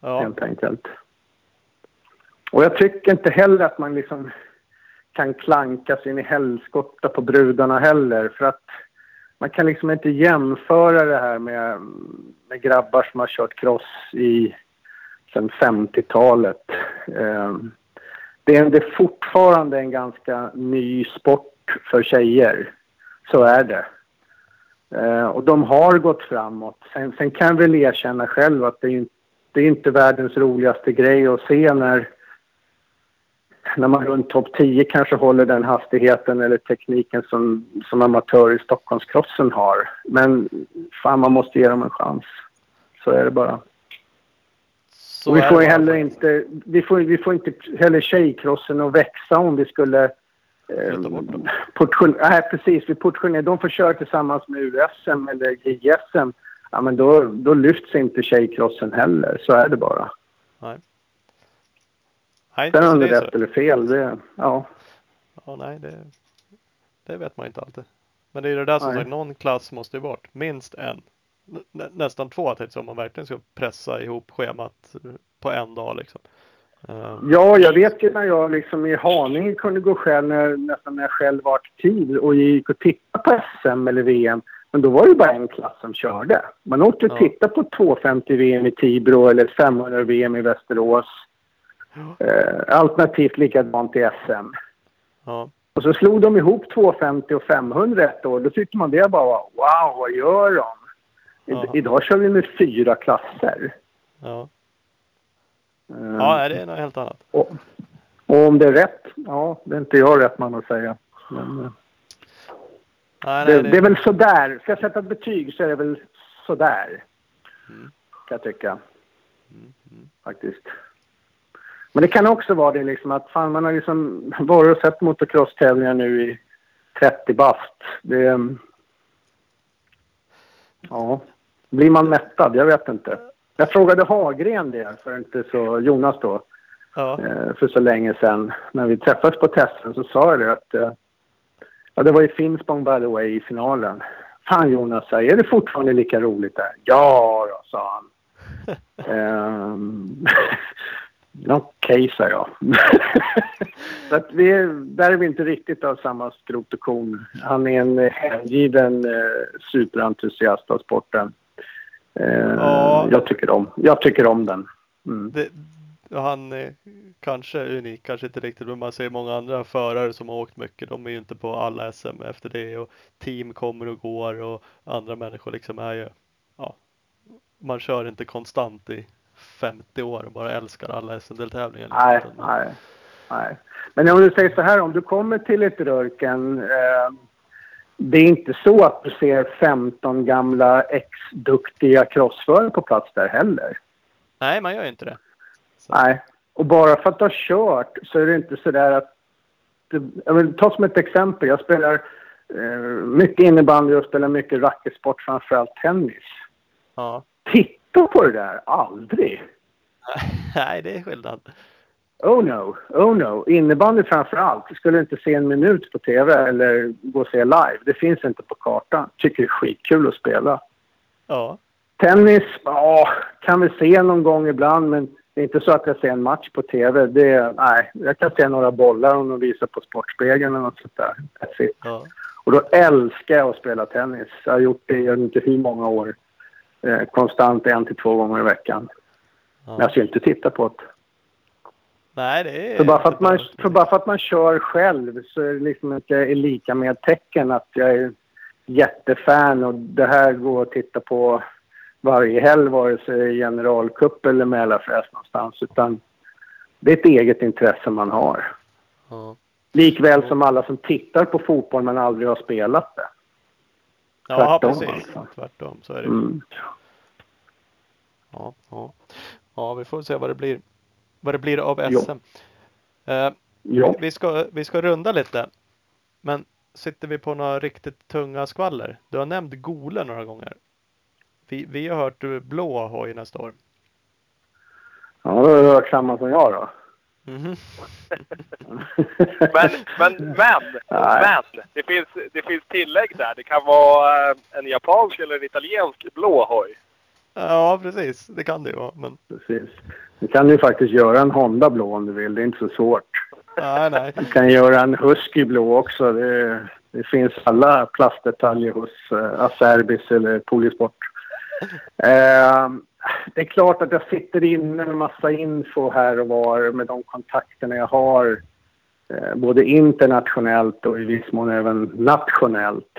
Ja, helt enkelt. Och jag tycker inte heller att man liksom kan klanka sig in i helskotta på brudarna heller. För att man kan liksom inte jämföra det här med, med grabbar som har kört cross i sen 50-talet. Eh, det, är, det är fortfarande en ganska ny sport för tjejer. Så är det. Eh, och de har gått framåt. Sen, sen kan jag väl erkänna själv att det är, det är inte världens roligaste grej att se när när man runt topp 10 kanske håller den hastigheten eller tekniken som, som amatörer i Stockholmskrossen har. Men fan, man måste ge dem en chans. Så är det bara. Så och vi får heller inte, vi får, vi får inte heller tjejkrossen att växa om vi skulle eh, portion, nej, precis. Vi portionerar. De får köra tillsammans med USM eller JSM. Ja, men då, då lyfts inte tjejkrossen heller. Så är det bara. Nej, Sen så om det är rätt eller fel, det... Ja. Ja, nej, det, det vet man inte alltid. Men det är det där som Nej. sagt, någon klass måste ju bort. Minst en. Nä, nästan två tänkte om man verkligen ska pressa ihop schemat på en dag liksom. Eh, Ja, jag vet ju när jag liksom i Haninge kunde gå själv, när, nästan när jag själv var aktiv och gick och tittade på SM eller VM. Men då var det bara en klass som körde. Man åkte och Ja. tittade på 250 VM i Tibro eller 500 VM i Västerås. Eh, alternativt likadant i SM. ja, Och så slog de ihop 250 och 500 ett år. Då tyckte man det bara wow, vad gör de? I, Jaha. idag kör vi med fyra klasser. ja. Eh, ja, det är något helt annat. Och, och om det är rätt? Ja, det är inte jag rätt man att säga. Men, eh, Nej, det, nej, det är väl sådär. Ska jag sätta ett betyg så är det väl sådär. Mm. Kan jag tycka. Mm, mm. Faktiskt. Men det kan också vara det liksom att fan man har liksom varit och sett motocross-tävlingar nu i 30 bast. Det... Ja. Blir man mättad? Jag vet inte. Jag frågade Hagren det för inte så, Jonas då, Ja, eh, för så länge sedan. När vi träffades på testen så sa jag det att... eh, Ja, det var i Finspång by the way i finalen. Fan Jonas, är det fortfarande lika roligt där? Ja, då, sa han. Ehm, Okej, sa jag. så att vi är, där är vi inte riktigt av samma skrot och korn. Han är en eh, hängiven eh, superentusiast av sporten. Eh, Ja. jag, tycker om, jag tycker om den. Mm. det, han är kanske unik, kanske inte riktigt, men man ser många andra förare som har åkt mycket. De är ju inte på alla SM efter det och team kommer och går och andra människor liksom är ju, ja, man kör inte konstant i 50 år och bara älskar alla SM-deltävlingar. liksom, Nej, nej, nej. Men om du säger så här, om du kommer till ett Rörken. Eh, det är inte så att du ser 15 gamla ex-duktiga crossförare på plats där heller. nej, man gör ju inte det. Så, Nej. Och bara för att du har kört så är det inte så där att... Jag vill ta som ett exempel. Jag spelar eh, mycket innebandy och spelar mycket racketsport, framförallt tennis. Ja, Titta på det där! Aldrig! nej, det är skillnad. Oh no, oh no. Innebandy framför allt. Skulle inte se en minut på tv eller gå och se live. Det finns inte på kartan. Tycker det är skitkul att spela. Ja, Tennis, ja, kan vi se någon gång ibland men det är inte så att jag ser en match på tv. Det, nej, jag kan se några bollar om de visar på Sportspegeln eller något sånt där. Ja, Och då älskar jag att spela tennis. Jag har gjort det i inte hur många år. Eh, konstant en till två gånger i veckan. Men ja. jag ska inte titta på det. Nej, det är För bara för, att man, för bara för att man kör själv så är det liksom inte lika med tecken att jag är jättefan och det här går att titta på varje helg vare sig generalcup eller Mälarfest någonstans. Utan det är ett eget intresse man har. Ja. Likväl som alla som tittar på fotboll men aldrig har spelat det. Ja, Tvärtom, precis. alltså. Tvärtom, så är det. Mm. Ja, ja. ja, vi får se vad det blir. Vad det blir av. SM. Eh, Ja. vi, ska, vi ska runda lite. Men sitter vi på några riktigt tunga skvaller? Du har nämnt Gole några gånger. Vi, vi har hört du blå hoj nästa år. ja, då har du hört samma som jag då. Mhm. Men, men, men, men. Det finns, det finns tillägg där. Det kan vara eh, en japansk eller en italiensk blå hoj. Ja, precis. Det kan det ju vara. Men Precis. Du kan ju faktiskt göra en Honda blå om du vill. Det är inte så svårt. nej, nej. Du kan göra en Husky blå också. Det, Det finns alla plastdetaljer hos uh, Acerbis eller Polisport. Uh, det är klart att jag sitter inne med massa info här och var med de kontakterna jag har. Eh, både internationellt och i viss mån även nationellt.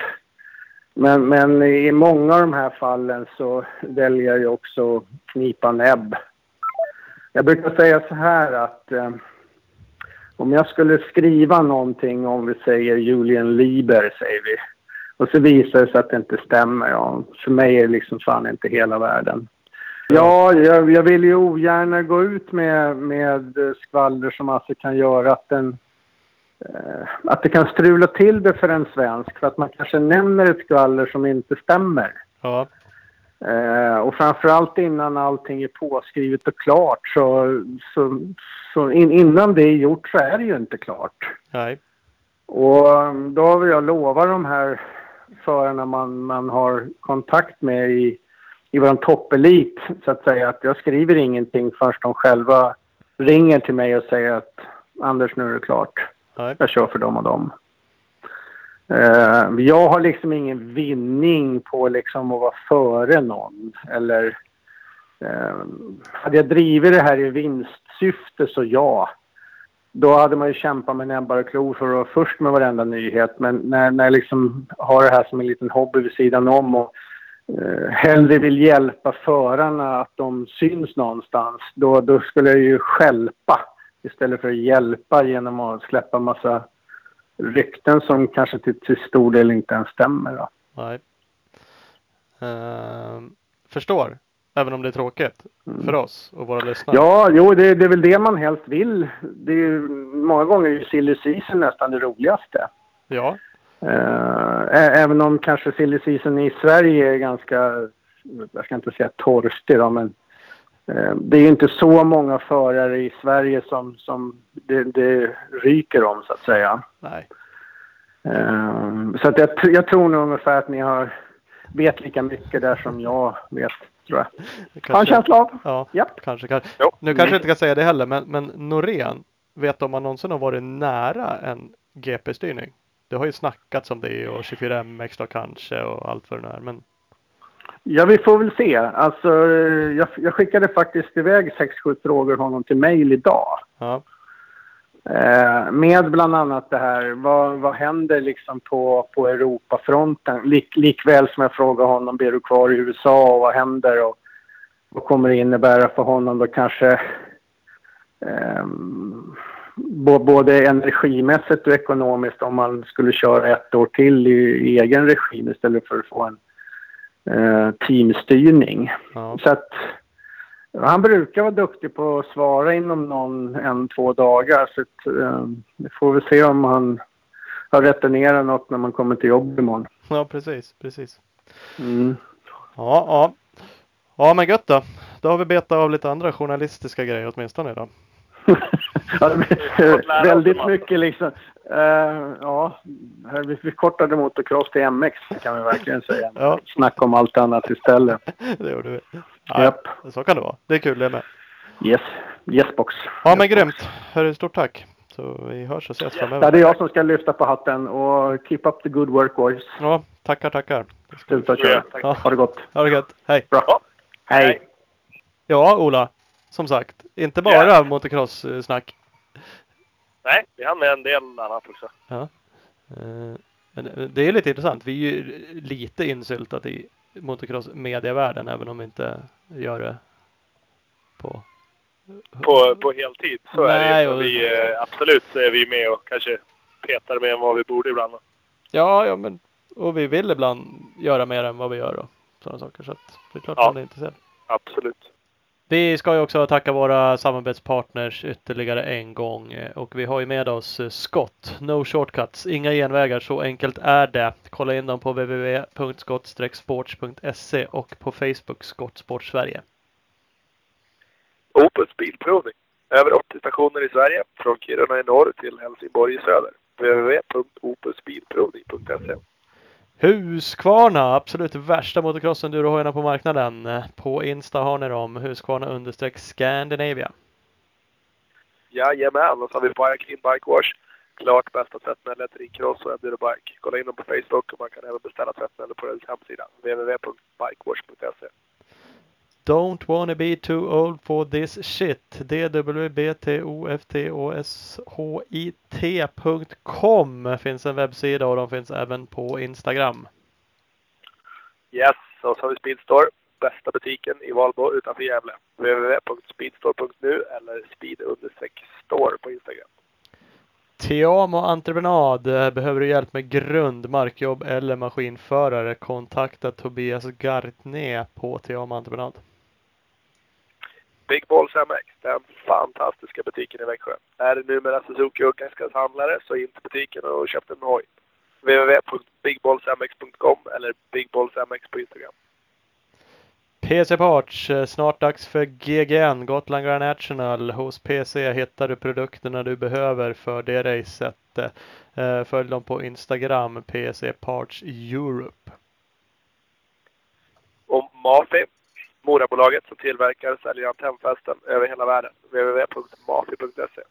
Men, men i många av de här fallen så väljer jag också knipa näbb. Jag brukar säga så här att eh, om jag skulle skriva någonting om vi säger Julian Lieber, säger vi. Och så visar det sig att det inte stämmer. Ja, för mig är det liksom fan inte hela världen. Ja, jag, jag vill ju ogärna gå ut med, med skvaller som alltså kan göra att den Eh, att det kan strula till det för en svensk för att man kanske nämner ett skvaller som inte stämmer. Ja. Eh, och framförallt innan allting är påskrivet och klart så, så, så in, innan det är gjort så är det ju inte klart. Nej. Och då vill jag lova de här förarna man, man har kontakt med i, i vår toppelit så att säga att jag skriver ingenting förrän de själva ringer till mig och säger att Anders nu är det klart. Nej. Jag kör för dem och dem. Uh, jag har liksom ingen vinning på liksom att vara före någon. Eller uh, hade jag drivit det här i vinstsyfte så ja. Då hade man ju kämpat med näbbar och klor för att vara först med varenda nyhet. Men när, när jag liksom har det här som en liten hobby vid sidan om och uh, hellre vill hjälpa förarna att de syns någonstans. Då, då skulle jag ju skälpa istället för att hjälpa genom att släppa massa rykten som kanske till, till stor del inte ens stämmer. Då. Nej. Uh, förstår. Även om det är tråkigt mm. för oss och våra lyssnare. Ja, jo, det, det, är väl det man helst vill. Det är många gånger är silly season nästan det roligaste. Ja. Uh, även om kanske silly season i Sverige är ganska, jag ska inte säga torstig då, men Eh, det är inte så många förare i Sverige som, som det, det ryker om så att säga. Nej. Eh, så att jag, jag tror nog ungefär att ni har, vet lika mycket där som jag vet, tror jag. Kanske, har en känsla av. Ja, ja. kanske. kanske. Nu kanske jag inte kan säga det heller, men, men Norén, vet du om man någonsin har varit nära en GP-styrning? Det har ju snackats om det och 24MX då kanske och allt vad det nu är. Men Ja, vi får väl se. Alltså, jag, jag skickade faktiskt iväg 6-7 frågor honom till mejl idag. Ja. Eh, med bland annat det här, vad, vad händer liksom på, på Europafronten? Lik, likväl som jag frågade honom, blir du kvar i USA och vad händer? Och vad kommer det innebära för honom då kanske eh, både energimässigt och ekonomiskt om man skulle köra ett år till i, i egen regim istället för att få en eh, teamstyrning. Ja. Så att han brukar vara duktig på att svara inom någon, en, två dagar. Så att, eh, vi får väl se om han har returnerat något när man kommer till jobb imorgon. Ja, precis, precis. Mm. Ja, ja. Ja, men gött då. Då har vi betat av lite andra journalistiska grejer åtminstone idag. väldigt mycket liksom. Uh, ja, vi förkortade motocross till MX kan vi verkligen säga. Ja. Snacka om allt annat istället. det gjorde vi. Ja, Japp. Så kan det vara. Det är kul det med. Yes. Yes box. Ja men grymt. Hörru, stort tack. Så vi hörs och ses framöver. Ja, det är jag som ska lyfta på hatten och keep up the good work boys. Ja, tackar tackar. Sluta köra. Ja. Ha det gott. Ha det gott. Hej. Bra. Hej. Ja, Ola. Som sagt, inte bara yeah. motocross-snack. Nej, vi hann med en del annat också. Ja. Eh, men det är lite intressant. Vi är ju lite insyltat i motocross-medievärlden även om vi inte gör det på på, på heltid. Så Nej, är det ju. Och... Vi, eh, absolut är vi med och kanske petar mer än vad vi borde ibland. Ja, ja men och vi vill ibland göra mer än vad vi gör och sådana saker. Så att det är klart ja, man är intresserad. Absolut. Vi ska ju också tacka våra samarbetspartners ytterligare en gång eh, och vi har ju med oss eh, Scott. No shortcuts, inga genvägar, så enkelt är det. Kolla in dem på www.scott-sports.se och på Facebook Scott Sport Sverige. Opus Bilprovning. Över 80 stationer i Sverige, från Kiruna i norr till Helsingborg i söder. www.opusbilprovning.se Husqvarna, absolut värsta motocrossen du har på marknaden. På Insta har ni dem, Husqvarna understreck Scandinavia. Jajamän, och så har vi Bike In Bike Wash. klart bästa tvättmedlet i cross och endurobike. Kolla in dem på Facebook och man kan även beställa tvättmedel på deras hemsida www.bikewash.se. Don't wanna be too old for this shit. dwbtoftOSHIT.com finns en webbsida och de finns även på Instagram. Yes, och så har vi Speedstore. Bästa butiken i Valbo utanför Gävle. www.speedstore.nu eller speed-store på Instagram. Teamo Entreprenad. eh, Behöver du hjälp med grund, markjobb eller maskinförare? Kontakta Tobias Gartné på Teamo Entreprenad. Big Balls MX, den fantastiska butiken i Växjö. Är du numera Suzuki Ugganskas handlare så in till butiken och köp en hoj. www.bigballsmx.com eller bigballsmx på Instagram. PC Parts. eh, Snart dags för GGN, Gotland Grand National. Hos PC hittar du produkterna du behöver för det racet. Eh, Följ dem på Instagram, PC Parts Europe. Och Mafi, Morabolaget som tillverkar och säljer antennfästen över hela världen. www.mafi.se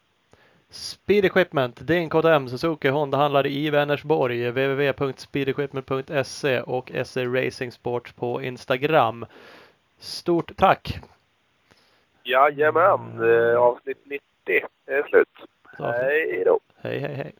Speed Equipment, din KTM Suzuki Honda-handlare i Vänersborg. www.speedequipment.se och SE Racing Sports på Instagram. Stort tack! Jajamän, eh, avsnitt 90 är slut. Hej då! hej hej hej!